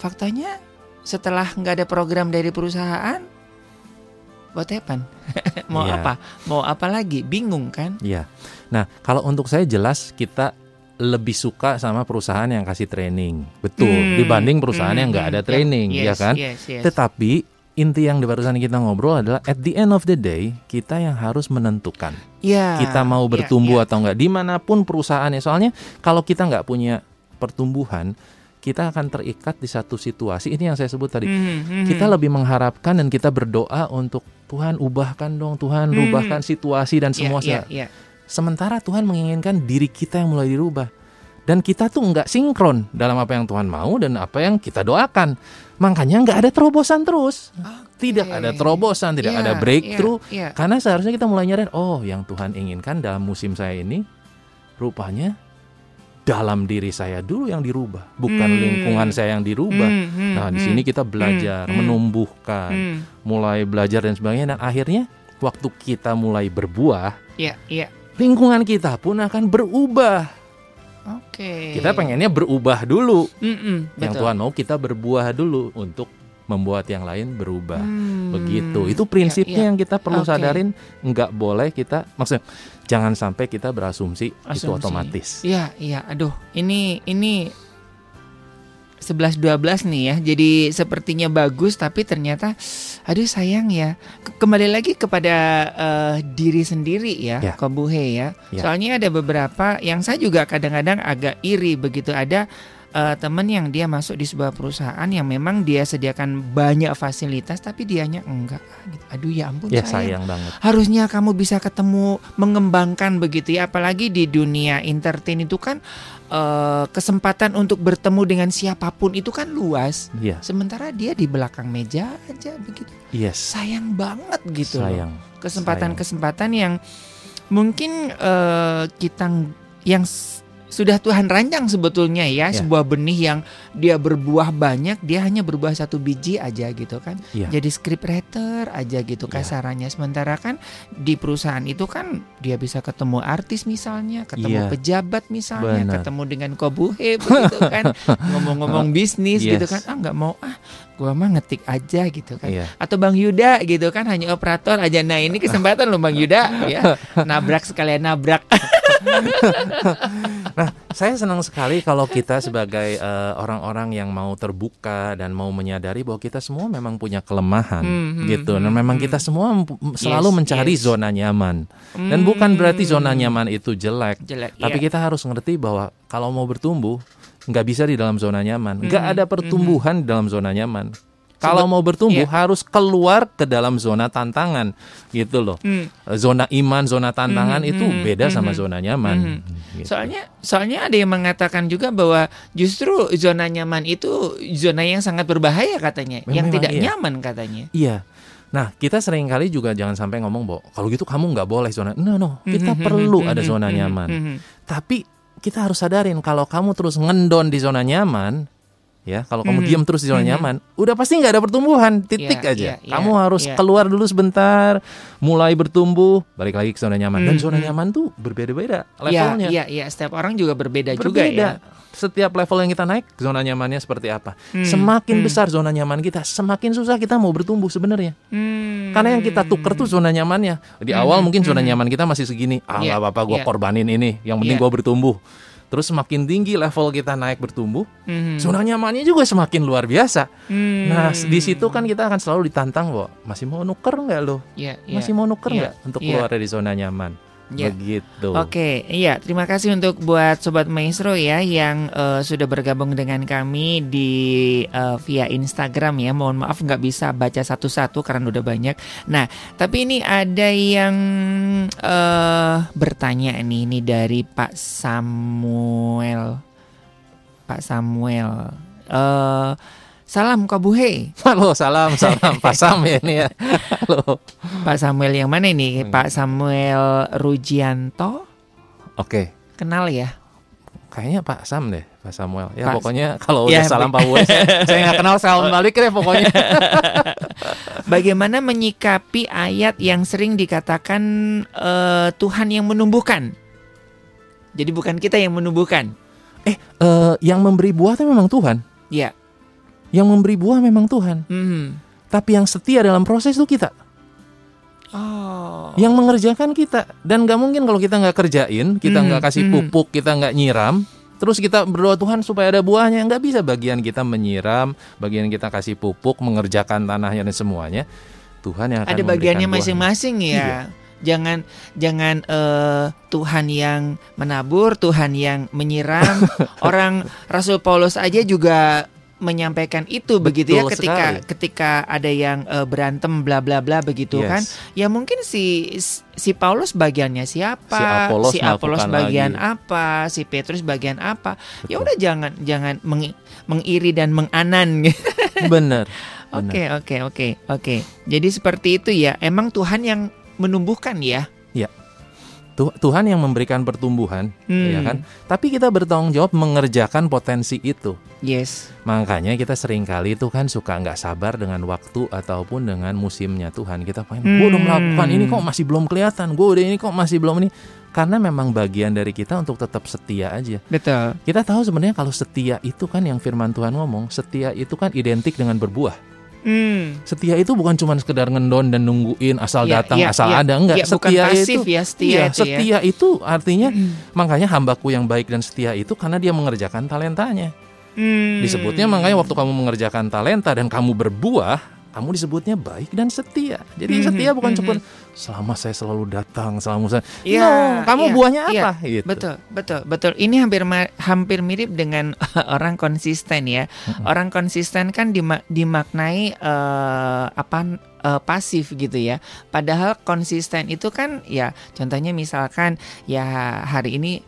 Faktanya setelah nggak ada program dari perusahaan, buat happen? Mau Iya. apa? Mau apa lagi? Bingung kan? Iya. Nah, kalau untuk saya jelas kita lebih suka sama perusahaan yang kasih training, betul, Hmm, dibanding perusahaan hmm, yang nggak hmm. ada training, Yes, ya kan? Yes, yes. Tetapi inti yang di barusan kita ngobrol adalah at the end of the day kita yang harus menentukan Ya, kita mau ya, bertumbuh ya. atau enggak di mana pun perusahaannya. Soalnya kalau kita nggak punya pertumbuhan, kita akan terikat di satu situasi. Ini yang saya sebut tadi. Mhm, mhm. Kita lebih mengharapkan dan kita berdoa untuk Tuhan ubahkan dong, Tuhan Mhm. rubahkan situasi dan Iya, semua. iya, iya. Sementara Tuhan menginginkan diri kita yang mulai dirubah. Dan kita tuh nggak sinkron dalam apa yang Tuhan mau dan apa yang kita doakan. Makanya nggak ada terobosan terus. Tidak ada terobosan, tidak Iya, ada breakthrough. iya, iya. Karena seharusnya kita mulai nyadar, oh yang Tuhan inginkan dalam musim saya ini, rupanya dalam diri saya dulu yang dirubah, bukan Hmm. lingkungan saya yang dirubah. Hmm, hmm, Nah di hmm. sini kita belajar, Hmm, hmm. menumbuhkan, Hmm, mulai belajar dan sebagainya. Dan akhirnya waktu kita mulai berbuah, Iya, iya. lingkungan kita pun akan berubah. Oke. Kita pengennya berubah dulu. Mm-mm, Yang betul. Tuhan mau kita berbuah dulu untuk membuat yang lain berubah. Hmm, Begitu. Itu prinsipnya iya, iya. yang kita perlu Oke. sadarin. Nggak boleh kita, maksudnya jangan sampai kita berasumsi itu Asumsi. otomatis. Iya, iya. Aduh, ini ini 11 12 nih ya. Jadi sepertinya bagus tapi ternyata aduh sayang ya. Ke- Kembali lagi kepada eh, diri sendiri ya, Ya. Kobuhe ya. Ya. Soalnya ada beberapa yang saya juga kadang-kadang agak iri begitu ada eh, teman yang dia masuk di sebuah perusahaan yang memang dia sediakan banyak fasilitas tapi dianya enggak. Gitu. Aduh ya ampun Ya sayang sayang banget. harusnya kamu bisa ketemu mengembangkan begitu ya apalagi di dunia entertain itu kan eh, kesempatan untuk bertemu dengan siapa pun itu kan luas Iya, sementara dia di belakang meja aja begitu yes. sayang banget gitu loh. Sayang. kesempatan-kesempatan yang mungkin eh, kita ng- yang sudah Tuhan rancang sebetulnya ya, Ya. sebuah benih yang dia berbuah banyak, dia hanya berbuah satu biji aja gitu kan. Iya. Jadi script writer aja gitu Ya. kasarannya. Sementara kan di perusahaan itu kan dia bisa ketemu artis misalnya, ketemu Iya. pejabat misalnya, Benar. ketemu dengan kobuhe begitu kan, ngomong-ngomong bisnis gitu Yes. kan. Ah nggak mau ah, gua mah ngetik aja gitu kan Iya. atau Bang Yuda gitu kan hanya operator aja. Nah ini kesempatan loh Bang Yuda ya nabrak sekalian nabrak. Saya senang sekali kalau kita sebagai eh, orang-orang yang mau terbuka dan mau menyadari bahwa kita semua memang punya kelemahan Hmm, hmm, gitu. Dan hmm, memang hmm. kita semua selalu Yes, mencari yes. zona nyaman. Dan bukan berarti zona nyaman itu jelek, jelek. tapi iya. kita harus ngerti bahwa kalau mau bertumbuh nggak bisa di dalam zona nyaman. Nggak Mhm, ada pertumbuhan di dalam zona nyaman. Kalau mau bertumbuh iya. harus keluar ke dalam zona tantangan gitu loh. Hmm. Zona iman, zona tantangan Mhm, itu mhm, beda sama mhm. zona nyaman. Mhm. Gitu. Soalnya soalnya ada yang mengatakan juga bahwa justru zona nyaman itu zona yang sangat berbahaya katanya, yang Memang tidak iya. nyaman katanya. Iya. Nah, kita sering kali juga jangan sampai ngomong bahwa kalau gitu kamu nggak boleh zona. No, no. Kita Mhm, perlu mhm, ada zona nyaman. mhm. Tapi kita harus sadarin kalau kamu terus ngendon di zona nyaman, ya, kalau kamu Mhm, diam terus di zona mhm. nyaman, udah pasti nggak ada pertumbuhan, titik Iya, aja. iya, iya, kamu harus iya. keluar dulu sebentar, mulai bertumbuh, balik lagi ke zona nyaman. Dan Mhm. zona nyaman tuh berbeda-beda Iya, levelnya. iya, iya, setiap orang juga berbeda, juga Berbeda. ya. Setiap level yang kita naik, zona nyamannya seperti apa. Hmm, Semakin hmm, besar zona nyaman kita, semakin susah kita mau bertumbuh sebenarnya. hmm. Karena yang kita tuker tuh zona nyamannya. Di awal Mhm, mungkin zona mhm. nyaman kita masih segini. Ah Iya, nggak apa-apa gue iya. korbanin ini. Yang penting Iya. gue bertumbuh. Terus semakin tinggi level kita naik bertumbuh, Mhm. zona nyamannya juga semakin luar biasa. Hmm. Nah di situ kan kita akan selalu ditantang bahwa masih mau nuker nggak lo? Iya, iya. Masih mau nuker iya, nggak untuk iya. keluar dari zona nyaman? Iya. Begitu. Oke, iya terima kasih untuk buat sobat maestro ya yang eh, sudah bergabung dengan kami di eh, via Instagram ya. Mohon maaf nggak bisa baca satu-satu karena udah banyak. Nah, tapi ini ada yang eh bertanya nih, ini dari Pak Samuel. Pak Samuel. Eh salam Kabuhe. Halo, salam, salam, pasam ya ini ya. Halo. Pak Samuel yang mana ini? Pak Samuel Rujianto. Oke, Kenal ya? kayaknya Pak Sam deh, Pak Samuel. Ya Pak- pokoknya kalau Ya, udah salam Pak Wes, saya nggak kenal salam balik deh pokoknya. Bagaimana menyikapi ayat yang sering dikatakan eh, Tuhan yang menumbuhkan? Jadi bukan kita yang menumbuhkan. Eh, yang memberi buah itu memang Tuhan. Ya. Yang memberi buah memang Tuhan. Mhm. Tapi yang setia dalam proses itu kita. Oh. Yang mengerjakan kita. Dan nggak mungkin kalau kita nggak kerjain, kita nggak kasih mhm. pupuk, kita nggak nyiram. Terus kita berdoa Tuhan supaya ada buahnya. Nggak bisa bagian kita menyiram, bagian kita kasih pupuk, mengerjakan tanahnya dan semuanya. Tuhan yang akan Ada bagiannya masing-masing ya. Iya. Jangan jangan eh, Tuhan yang menabur, Tuhan yang menyiram. Orang Rasul Paulus aja juga menyampaikan itu begitu ya Betul ketika sekali. ketika ada yang eh, berantem bla bla bla begitu Yes. kan. Ya mungkin si si Paulus bagiannya siapa, Si Apolos si Apolos bagian lagi. apa, si Petrus bagian apa. Ya Betul. udah jangan jangan meng- mengiri dan menganan. Bener. Oke, oke, oke, oke. Jadi seperti itu ya. Emang Tuhan yang menumbuhkan ya. Tu- Tuhan yang memberikan pertumbuhan, Hmm. ya kan? Tapi kita bertanggung jawab mengerjakan potensi itu. Yes. Makanya kita sering kali itu kan suka nggak sabar dengan waktu ataupun dengan musimnya Tuhan. Kita pengen, Hmm. gue udah melakukan ini kok masih belum kelihatan. Gue udah ini kok masih belum ini. Karena memang bagian dari kita untuk tetap setia aja. Betul. Kita tahu sebenarnya kalau setia itu kan yang firman Tuhan ngomong, setia itu kan identik dengan berbuah. Hmm. Setia itu bukan cuma sekedar ngendon dan nungguin asal Iya, datang iya, asal iya. ada enggak. Bukan setia pasif itu ya, setia iya, itu ya. setia itu artinya makanya hambaku yang baik dan setia itu karena dia mengerjakan talentanya. Hmm. Disebutnya makanya waktu kamu mengerjakan talenta dan kamu berbuah, kamu disebutnya baik dan setia. Jadi Mhm, setia bukan mhm. cuma selama saya selalu datang, selama saya. Iya, No, kamu iya, buahnya iya. apa? Gitu. Betul, betul, betul. Ini hampir hampir mirip dengan orang konsisten ya. Orang konsisten kan dima- dimaknai eh, apa eh, pasif gitu ya. Padahal konsisten itu kan ya contohnya misalkan ya hari ini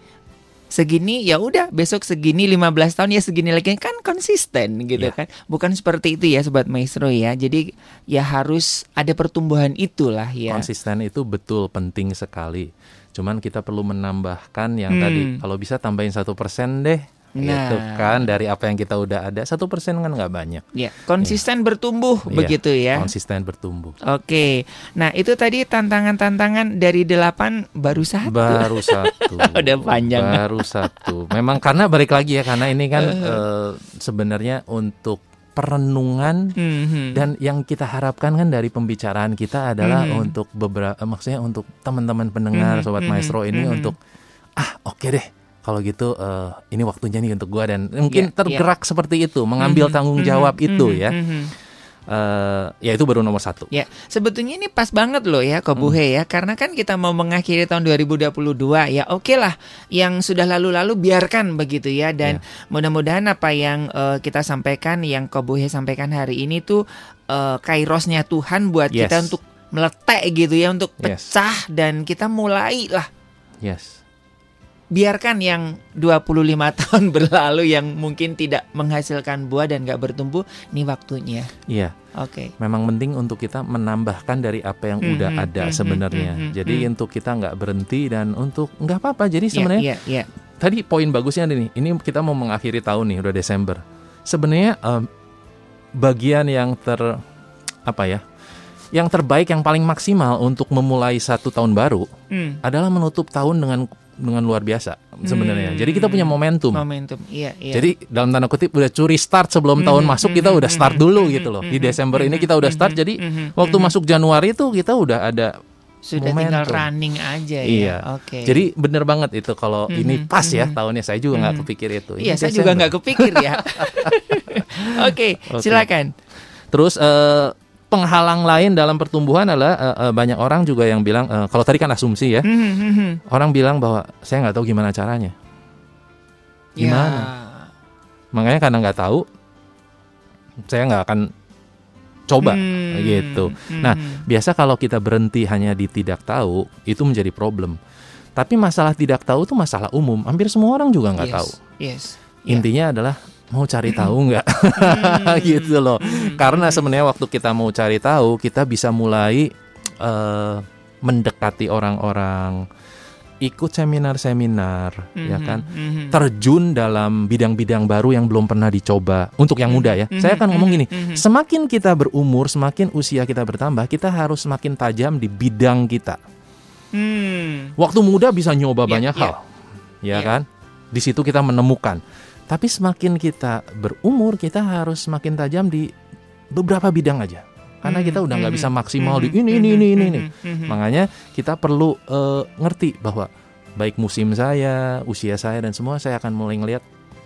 segini ya udah besok segini 15 tahun ya segini lagi kan konsisten gitu Iya. kan. Bukan seperti itu ya sobat maestro ya. Jadi ya harus ada pertumbuhan itulah ya. Konsisten itu betul penting sekali. Cuman kita perlu menambahkan yang Hmm. tadi kalau bisa tambahin satu persen deh. Gitu Nah. kan dari apa yang kita udah ada satu persen kan nggak banyak. Ya, konsisten bertumbuh Iya, begitu ya. Konsisten bertumbuh. Oke. Nah, itu tadi tantangan-tantangan dari delapan baru satu. Baru satu. Udah panjang. Baru satu. Memang karena balik lagi ya karena ini kan eh, sebenarnya untuk perenungan Mhm. dan yang kita harapkan kan dari pembicaraan kita adalah Mhm. untuk beberapa maksudnya untuk teman-teman pendengar Mhm, sobat mhm, maestro ini mhm. untuk ah oke deh kalau gitu eh, ini waktunya nih untuk gua dan mungkin Ya, tergerak seperti itu mengambil Mhm, tanggung jawab itu mhm, ya mhm. Eh, ya itu baru nomor satu Ya, sebetulnya ini pas banget loh ya Kobuhe Hmm. ya Karena kan kita mau mengakhiri tahun 2022 Ya oke lah Yang sudah lalu-lalu biarkan begitu ya Dan mudah-mudahan apa yang eh, kita sampaikan Yang Kobuhe sampaikan hari ini tuh eh, Kairosnya Tuhan buat Yes. kita untuk meletek gitu ya Untuk Yes. pecah dan kita mulai lah yes biarkan yang 25 tahun berlalu yang mungkin tidak menghasilkan buah dan gak bertumbuh, ini waktunya. iya Oke. memang penting untuk kita menambahkan dari apa yang Mhm, udah ada mhm, sebenarnya mhm, jadi mhm. untuk kita nggak berhenti dan untuk nggak apa-apa jadi Ya, sebenarnya ya, ya. tadi poin bagusnya nih ini kita mau mengakhiri tahun nih udah Desember sebenarnya em, bagian yang ter apa ya yang terbaik yang paling maksimal untuk memulai satu tahun baru Hmm, adalah menutup tahun dengan dengan luar biasa sebenarnya Hmm. jadi kita punya momentum momentum. Iya, iya. jadi dalam tanda kutip udah curi start sebelum Mhm, tahun masuk kita mhm, udah start mhm, dulu gitu loh di Desember ini kita udah start jadi waktu masuk Januari itu kita udah ada sudah tinggal momentum. running aja ya. Iya. Oke. jadi bener banget itu kalau Mhm, ini pas ya mhm. tahunnya saya juga nggak Mhm. kepikir itu Iya, saya juga nggak kepikir ya. Oke, Oke. silakan. Terus eh, penghalang lain dalam pertumbuhan adalah eh, eh, banyak orang juga yang bilang eh, kalau tadi kan asumsi ya Mhm, mhm. orang bilang bahwa saya nggak tahu gimana caranya Gimana? Ya. makanya karena nggak tahu saya nggak akan coba Hmm, gitu. mhm. Nah, biasa kalau kita berhenti hanya di tidak tahu itu menjadi problem. Tapi masalah tidak tahu itu masalah umum. Hampir semua orang juga nggak Yes, tahu. Yes. Ya. Intinya adalah mau cari tahu nggak Hmm, gitu loh. hmm, Karena sebenarnya waktu kita mau cari tahu, kita bisa mulai eh, mendekati orang-orang, ikut seminar-seminar, ya Mhm, kan? mhm. Terjun dalam bidang-bidang baru yang belum pernah dicoba. Untuk yang muda ya, Mhm, saya akan ngomong gini: mhm. semakin kita berumur, semakin usia kita bertambah, kita harus semakin tajam di bidang kita. Hmm. Waktu muda bisa nyoba Ya, banyak ya. hal, ya Ya. kan? Di situ kita menemukan. Tapi semakin kita berumur, kita harus semakin tajam di beberapa bidang aja. Karena Hmm, kita udah nggak hmm, bisa maksimal di mhm, ini ini ini ini. ini. Makanya kita perlu eh, ngerti bahwa baik musim saya, usia saya dan semua saya akan mulai ngelihat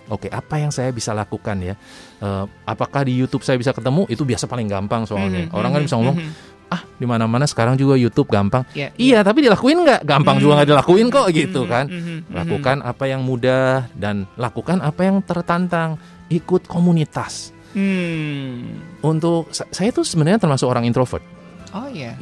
Oke, apa yang saya bisa lakukan ya? Eh, apakah di YouTube saya bisa ketemu? Itu biasa paling gampang soalnya. Orang kan bisa ngomong. Ah di mana-mana sekarang juga YouTube gampang. Ya, Iya, tapi dilakuin nggak? Gampang Hmm. juga nggak dilakuin kok gitu Mhm, kan. mhm, mhm. Lakukan apa yang mudah dan lakukan apa yang tertantang. Ikut komunitas. Hmm. Untuk sa- saya tuh sebenarnya termasuk orang introvert. Oh ya.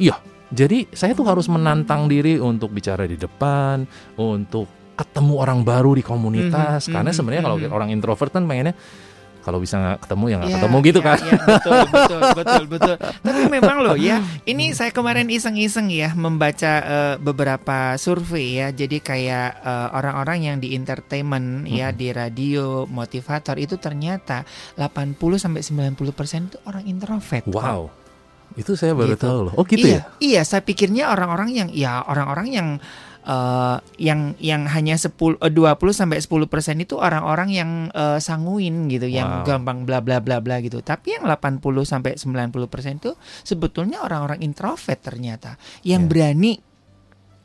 Jadi saya tuh harus menantang diri untuk bicara di depan, untuk ketemu orang baru di komunitas. Mhm, Karena sebenarnya kalau mhm. orang introvert kan pengennya kalau bisa nggak ketemu ya nggak Ya, ketemu gitu ya, kan. ya, betul, betul, betul, betul. Tapi memang loh ya, ini saya kemarin iseng-iseng ya membaca eh, beberapa survei ya. Jadi kayak eh, orang-orang yang di entertainment ya Mhm. di radio motivator itu ternyata 80 sampai 90% itu orang introvert. Wow, itu saya baru Gitu. tahu loh. Oh gitu iya, ya. Iya, saya pikirnya orang-orang yang ya orang-orang yang eh, yang yang hanya 10 eh, 20 sampai 10% itu orang-orang yang eh, sanguin gitu, yang Wow. gampang bla bla bla bla gitu. Tapi yang 80 sampai 90% itu sebetulnya orang-orang introvert ternyata yang Ya. berani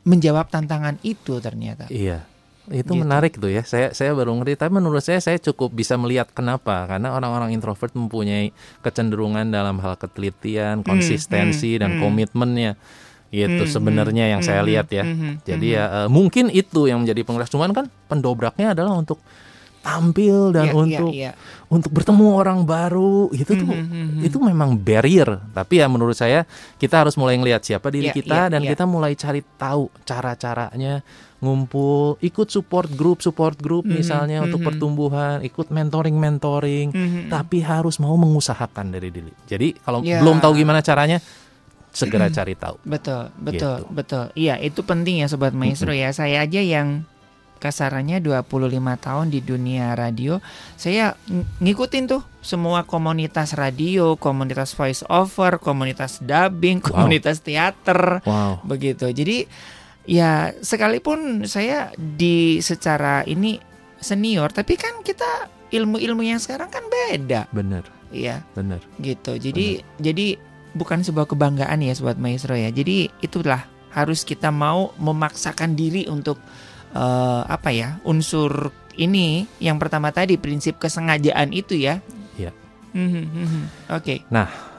menjawab tantangan itu ternyata. Iya. Itu Gitu. menarik tuh ya. Saya saya baru ngerti. Tapi menurut saya saya cukup bisa melihat kenapa. Karena orang-orang introvert mempunyai kecenderungan dalam hal ketelitian, konsistensi hmm, dan hmm. komitmennya. Gitu Hmm, sebenarnya yang hmm, saya hmm, lihat ya. hmm, hmm, Jadi hmm. ya eh, mungkin itu yang menjadi penggerak. Cuman kan pendobraknya adalah untuk tampil dan Iya, untuk iya, iya. untuk bertemu orang baru itu tuh Mhm, mhm. itu memang barrier tapi ya menurut saya kita harus mulai ngelihat siapa diri Iya, kita iya, dan iya. kita mulai cari tahu cara-caranya ngumpul ikut support group support group Mhm, misalnya untuk mhm. pertumbuhan ikut mentoring mentoring Mhm. tapi harus mau mengusahakan dari diri jadi kalau Ya. belum tahu gimana caranya segera cari tahu Betul, betul, Gitu. betul. Iya, itu penting ya sobat maestro ya. Saya aja yang kasarannya 25 tahun di dunia radio, saya ng- ngikutin tuh semua komunitas radio, komunitas voice over, komunitas dubbing, Wow. komunitas teater, wow begitu. Jadi ya sekalipun saya di secara ini senior, tapi kan kita ilmu-ilmu yang sekarang kan beda, bener ya bener gitu. Jadi jadi bukan sebuah kebanggaan ya sobat maestro ya. Jadi itulah harus kita mau memaksakan diri untuk eh, apa ya unsur ini yang pertama tadi prinsip kesengajaan itu ya. Iya. Mhm, mhm. Oke,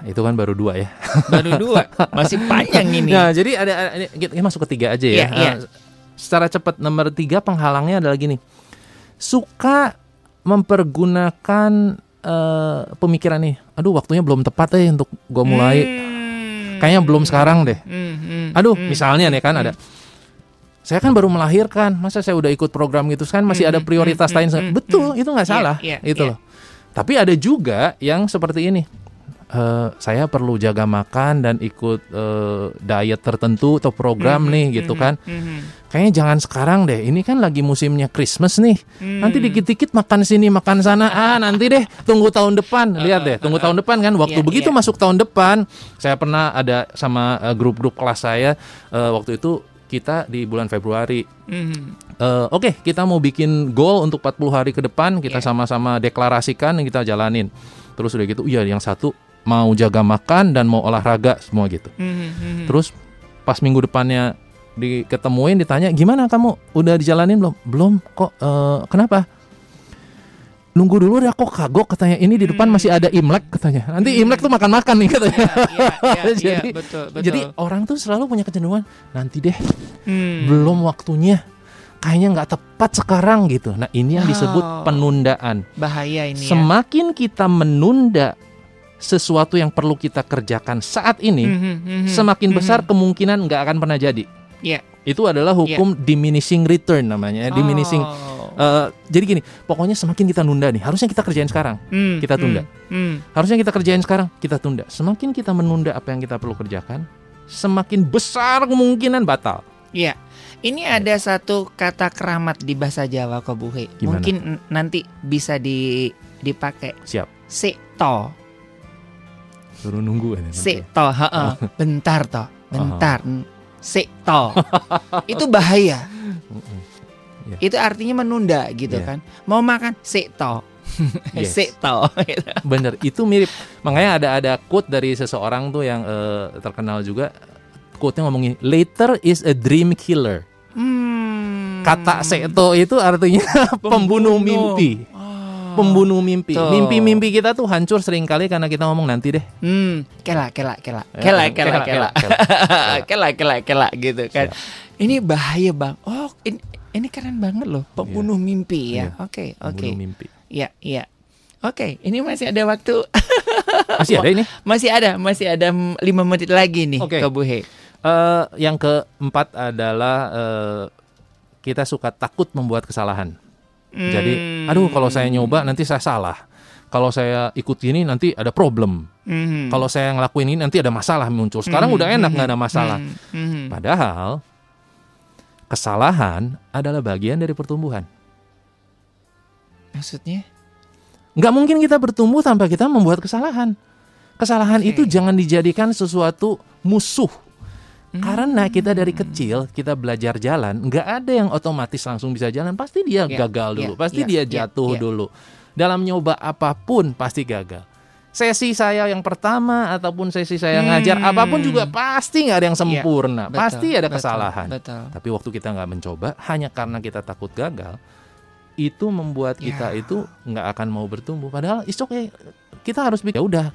itu kan baru dua ya baru dua, masih panjang ini. Nah, jadi ada, ada ini- kita masuk ke tiga aja ya. Iya, iya. Eh, secara cepat nomor tiga penghalangnya adalah gini, suka mempergunakan eh, pemikiran nih. Aduh, waktunya belum tepat deh untuk gue mulai. Hmm. Kayaknya belum sekarang deh. Hmm, hmm, Aduh, hmm. misalnya nih kan ada. Saya kan baru melahirkan, masa saya udah ikut program gitu kan masih ada Hmm, prioritas hmm, lain. hmm, Betul, hmm. itu nggak Iya, salah, iya, itu iya. loh. Tapi ada juga yang seperti ini. Eh, saya perlu jaga makan dan ikut eh, diet tertentu atau program Mhm, nih gitu mhm, kan. mhm, Kayaknya jangan sekarang deh. Ini kan lagi musimnya Christmas nih. hmm. Nanti dikit-dikit makan sini, makan sana. Ah, nanti deh. Tunggu tahun depan. Lihat deh, tunggu tahun depan kan. Waktu Iya, begitu iya. masuk tahun depan, saya pernah ada sama eh, grup-grup kelas saya eh, waktu itu kita di bulan Februari. Mhm. Eh, Oke, kita mau bikin goal untuk 40 hari ke depan. Kita Iya. sama-sama deklarasikan dan kita jalanin. Terus udah gitu, iya yang satu mau jaga makan dan mau olahraga semua gitu. Mhm, mhm. Terus pas minggu depannya diketemuin ditanya gimana kamu udah dijalanin belum? Belum kok. eh, kenapa? Nunggu dulu ya kok kagok katanya. Ini di depan Hmm. masih ada Imlek katanya. Nanti Imlek tuh makan-makan nih katanya. Iya, iya, Jadi- betul, betul. Jadi orang tuh selalu punya kecenderungan nanti deh Hmm. belum waktunya. Kayaknya nggak tepat sekarang gitu. Nah ini yang disebut Oh. penundaan. bahaya ini ya. Semakin kita menunda sesuatu yang perlu kita kerjakan saat ini, Mhm, mhm, semakin mhm. besar kemungkinan nggak akan pernah jadi. Iya. Itu adalah hukum diminishing return namanya, eh, diminishing. Oh. Eh, jadi gini, pokoknya semakin kita nunda nih, harusnya kita kerjain sekarang. Hmm, kita tunda. hmm, hmm. Harusnya kita kerjain sekarang, kita tunda. Semakin kita menunda apa yang kita perlu kerjakan, semakin besar kemungkinan batal. Iya. Ini ada satu kata keramat di bahasa Jawa Kobuhe. Gimana? Mungkin nanti bisa di dipakai. Siap. Sekto. Suruh nunggu nanti. Sekto, heeh. Oh. Bentar toh. Bentar. Sekto. Itu bahaya. Iya. Itu artinya menunda gitu Iya. kan. Mau makan sekto. Yes. Sekto. Bener, itu mirip. Makanya ada ada quote dari seseorang tuh yang eh, terkenal juga. Quote-nya ngomongin later is a dream killer. Hmm. Kata seto itu artinya pembunuh mimpi. Pembunuh mimpi. Mimpi-mimpi kita tuh hancur sering kali karena kita ngomong nanti deh. Hmm, kela kela kela. Ya, Kela kela, kela kela. kela, Kela kela kela gitu kan. Siap. Ini bahaya, Bang. Oh, ini ini keren banget loh, pembunuh mimpi ya. Iya. Oke, oke. Pembunuh mimpi. Iya, iya. Oke, ini masih ada waktu. Masih ada ini. masih ada, masih ada lima menit lagi nih, Oke. ke Buhe. Eh, yang keempat adalah eh, kita suka takut membuat kesalahan. Jadi, Hmm. aduh kalau saya nyoba nanti saya salah. Kalau saya ikut ini nanti ada problem. Mhm. Kalau saya ngelakuin ini nanti ada masalah muncul. Sekarang Mhm, udah enak mhm, nggak ada masalah. mhm, mhm. Padahal kesalahan adalah bagian dari pertumbuhan. Maksudnya? Nggak mungkin kita bertumbuh tanpa kita membuat kesalahan. Kesalahan Oke. itu jangan dijadikan sesuatu musuh. Hmm. Karena kita dari kecil kita belajar jalan, nggak ada yang otomatis langsung bisa jalan. Pasti dia Ya, gagal dulu, ya, pasti ya, dia ya, jatuh ya. dulu. Dalam nyoba apa pun pasti gagal. Sesi saya yang pertama ataupun sesi saya Hmm. ngajar apa pun juga pasti nggak ada yang sempurna, Betul, pasti ada betul, kesalahan. Betul. Tapi waktu kita nggak mencoba, hanya karena kita takut gagal, itu membuat kita Ya. itu nggak akan mau bertumbuh. Padahal it's okay. Kita harus. Ya udah,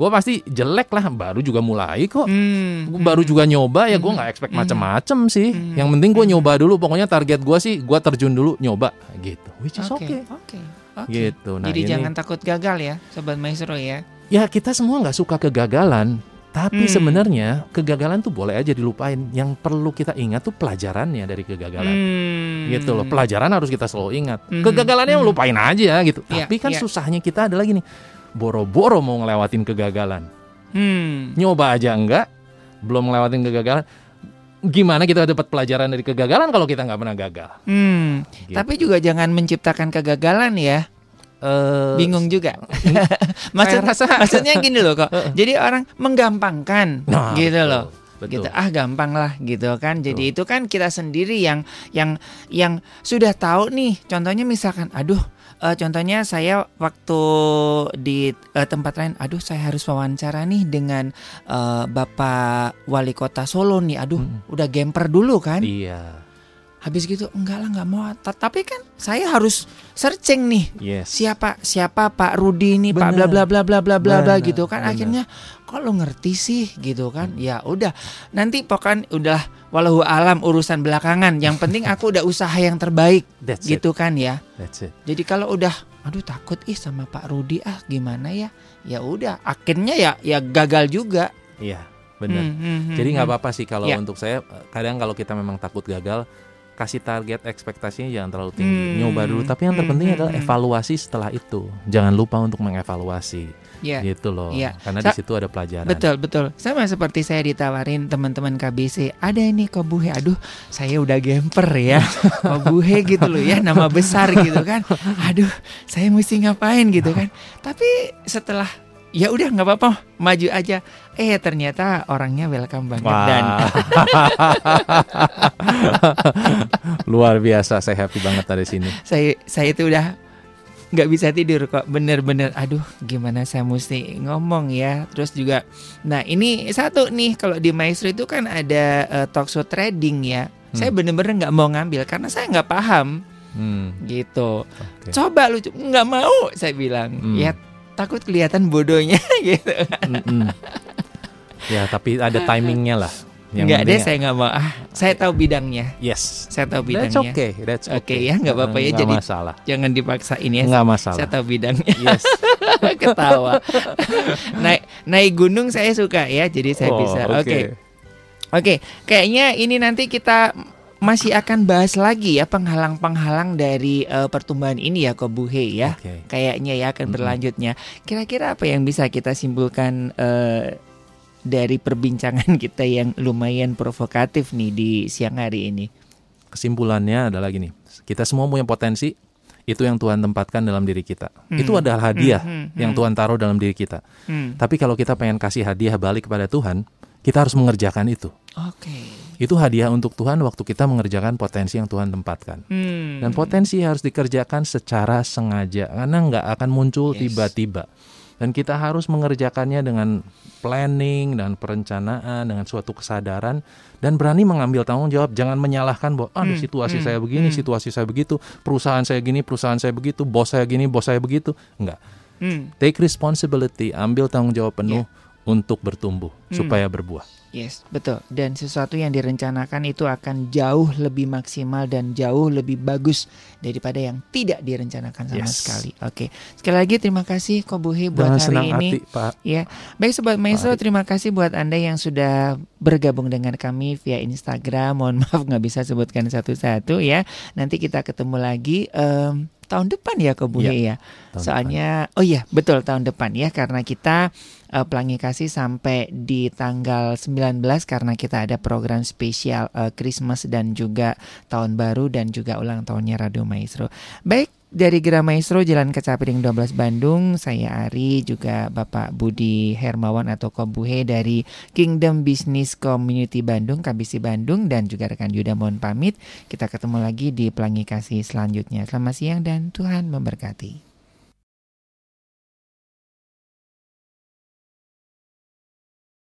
gue pasti jelek lah. Baru juga mulai kok. Hmm, Gua baru juga nyoba ya gue nggak expect macem-macem sih. Yang penting gue nyoba dulu. Pokoknya target gue sih gue terjun dulu nyoba gitu. Which is Oke, okay. oke, oke. Gitu. Nah, Jadi ini- jangan takut gagal ya, sobat maestro ya. Ya kita semua nggak suka kegagalan. Tapi Hmm. sebenarnya kegagalan tuh boleh aja dilupain. Yang perlu kita ingat tuh pelajarannya dari kegagalan. Hmm. Gitu loh. Pelajaran harus kita selalu ingat. Mhm. Kegagalannya lupain aja gitu. Iya, Tapi kan iya. susahnya kita adalah gini. Boro-boro mau ngelewatin kegagalan. Hmm. Nyoba aja enggak, belum ngelewatin kegagalan. Gimana kita dapat pelajaran dari kegagalan kalau kita nggak pernah gagal? Hmm. Gitu. Tapi juga jangan menciptakan kegagalan ya. Eh, Bingung juga. Maksud, rasa- maksudnya gini loh kok. Jadi orang menggampangkan Nah, gitu betul, loh. betul. Gitu ah gampang lah gitu kan. Jadi itu kan kita sendiri yang yang yang sudah tahu nih. Contohnya misalkan aduh eh, contohnya saya waktu di eh, tempat lain aduh saya harus wawancara nih dengan eh, Bapak Wali Kota Solo nih. Aduh Mm. udah gemper dulu kan. Iya. Habis gitu enggak lah nggak mau. Ta- Tapi kan saya harus searching nih Yes. siapa siapa Pak Rudi ini Pak bla bla bla bla bla bla bla gitu kan bener. akhirnya kok lo ngerti sih gitu kan ya udah nanti pokoknya udah walau alam urusan belakangan yang penting aku udah usaha yang terbaik That's it. gitu kan ya That's it. jadi kalau udah aduh takut ih sama Pak Rudi ah gimana ya ya udah akhirnya ya ya gagal juga Iya, benar. Hmm, hmm, hmm, Jadi nggak hmm. apa-apa sih kalau Ya. untuk saya kadang kalau kita memang takut gagal kasih target ekspektasinya jangan terlalu tinggi. Hmm, Nyoba dulu tapi yang hmm, terpenting hmm, adalah hmm. evaluasi setelah itu. Jangan lupa untuk mengevaluasi. ya Gitu loh. Iya. Karena Sa- di situ ada pelajaran. Betul betul sama seperti saya ditawarin teman-teman KBC ada ini kobuhe aduh saya udah gemper ya kobuhe gitu loh ya nama besar gitu kan aduh saya mesti ngapain gitu kan tapi setelah ya udah nggak apa-apa maju aja. Eh ternyata orangnya welcome banget dan Luar biasa, saya happy banget ada sini. saya saya itu udah nggak bisa tidur kok bener-bener. Aduh gimana saya mesti ngomong ya. Terus juga nah ini satu nih kalau di Maestro itu kan ada eh, talk show trading ya. Saya Hmm. bener-bener nggak mau ngambil karena saya nggak paham. Hmm, gitu. Oke. coba lu nggak mau saya bilang. Hmm. ya takut kelihatan bodohnya gitu Mm-mm. Ya, tapi ada timingnya lah. Yang nggak deh saya nggak mau ah saya tahu bidangnya Yes. saya tahu That's bidangnya okay. That's Oke okay. ya, nggak apa-apa ya, Nggak jadi- masalah. jangan dipaksain ya Nggak saya masalah. tahu bidangnya Yes. ketawa naik naik gunung saya suka ya jadi saya Oh, bisa oke oke kayaknya ini nanti kita masih akan bahas lagi ya penghalang-penghalang dari eh, pertumbuhan ini ya Kobuhe ya Oke. kayaknya ya akan berlanjutnya kira-kira apa yang bisa kita simpulkan eh, dari perbincangan kita yang lumayan provokatif nih di siang hari ini Kesimpulannya adalah gini, kita semua punya potensi, itu yang Tuhan tempatkan dalam diri kita. Hmm. Itu adalah hadiah Hmm, hmm, yang hmm. Tuhan taruh dalam diri kita. Hmm, Tapi kalau kita pengen kasih hadiah balik kepada Tuhan, kita harus mengerjakan itu. Oke Itu hadiah untuk Tuhan waktu kita mengerjakan potensi yang Tuhan tempatkan. Hmm, Dan potensi harus dikerjakan secara sengaja karena nggak akan muncul Yes. tiba-tiba. Dan kita harus mengerjakannya dengan planning dan perencanaan dengan suatu kesadaran dan berani mengambil tanggung jawab. Jangan menyalahkan bahwa ah Hmm, situasi hmm, saya begini, hmm. situasi saya begitu, perusahaan saya gini, perusahaan saya begitu, bos saya gini, bos saya begitu. Enggak. hmm. Take responsibility, ambil tanggung jawab penuh untuk bertumbuh Hmm. supaya berbuah. Yes, betul. Dan sesuatu yang direncanakan itu akan jauh lebih maksimal dan jauh lebih bagus daripada yang tidak direncanakan sama Yes. sekali. Oke. Sekali lagi terima kasih Kobuhe buat Dengan hari senang ini. hati, Pak. Ya, baik sobat maestro, terima kasih buat anda yang sudah bergabung dengan kami via Instagram. Mohon maaf nggak bisa sebutkan satu-satu ya. Nanti kita ketemu lagi em, tahun depan ya Kobuhe ya. Tahun Soalnya, oh iya betul tahun depan ya karena kita eh, Pelangi Kasih sampai di tanggal 19 karena kita ada program spesial eh, Christmas dan juga tahun baru dan juga ulang tahunnya Radio Maestro. Baik dari Gera Maestro Jalan Kecapiring 12 Bandung, saya Ari juga Bapak Budi Hermawan atau Kobuhe dari Kingdom Business Community Bandung, KBC Bandung dan juga rekan Yuda mohon pamit. Kita ketemu lagi di Pelangi Kasih selanjutnya. Selamat siang dan Tuhan memberkati.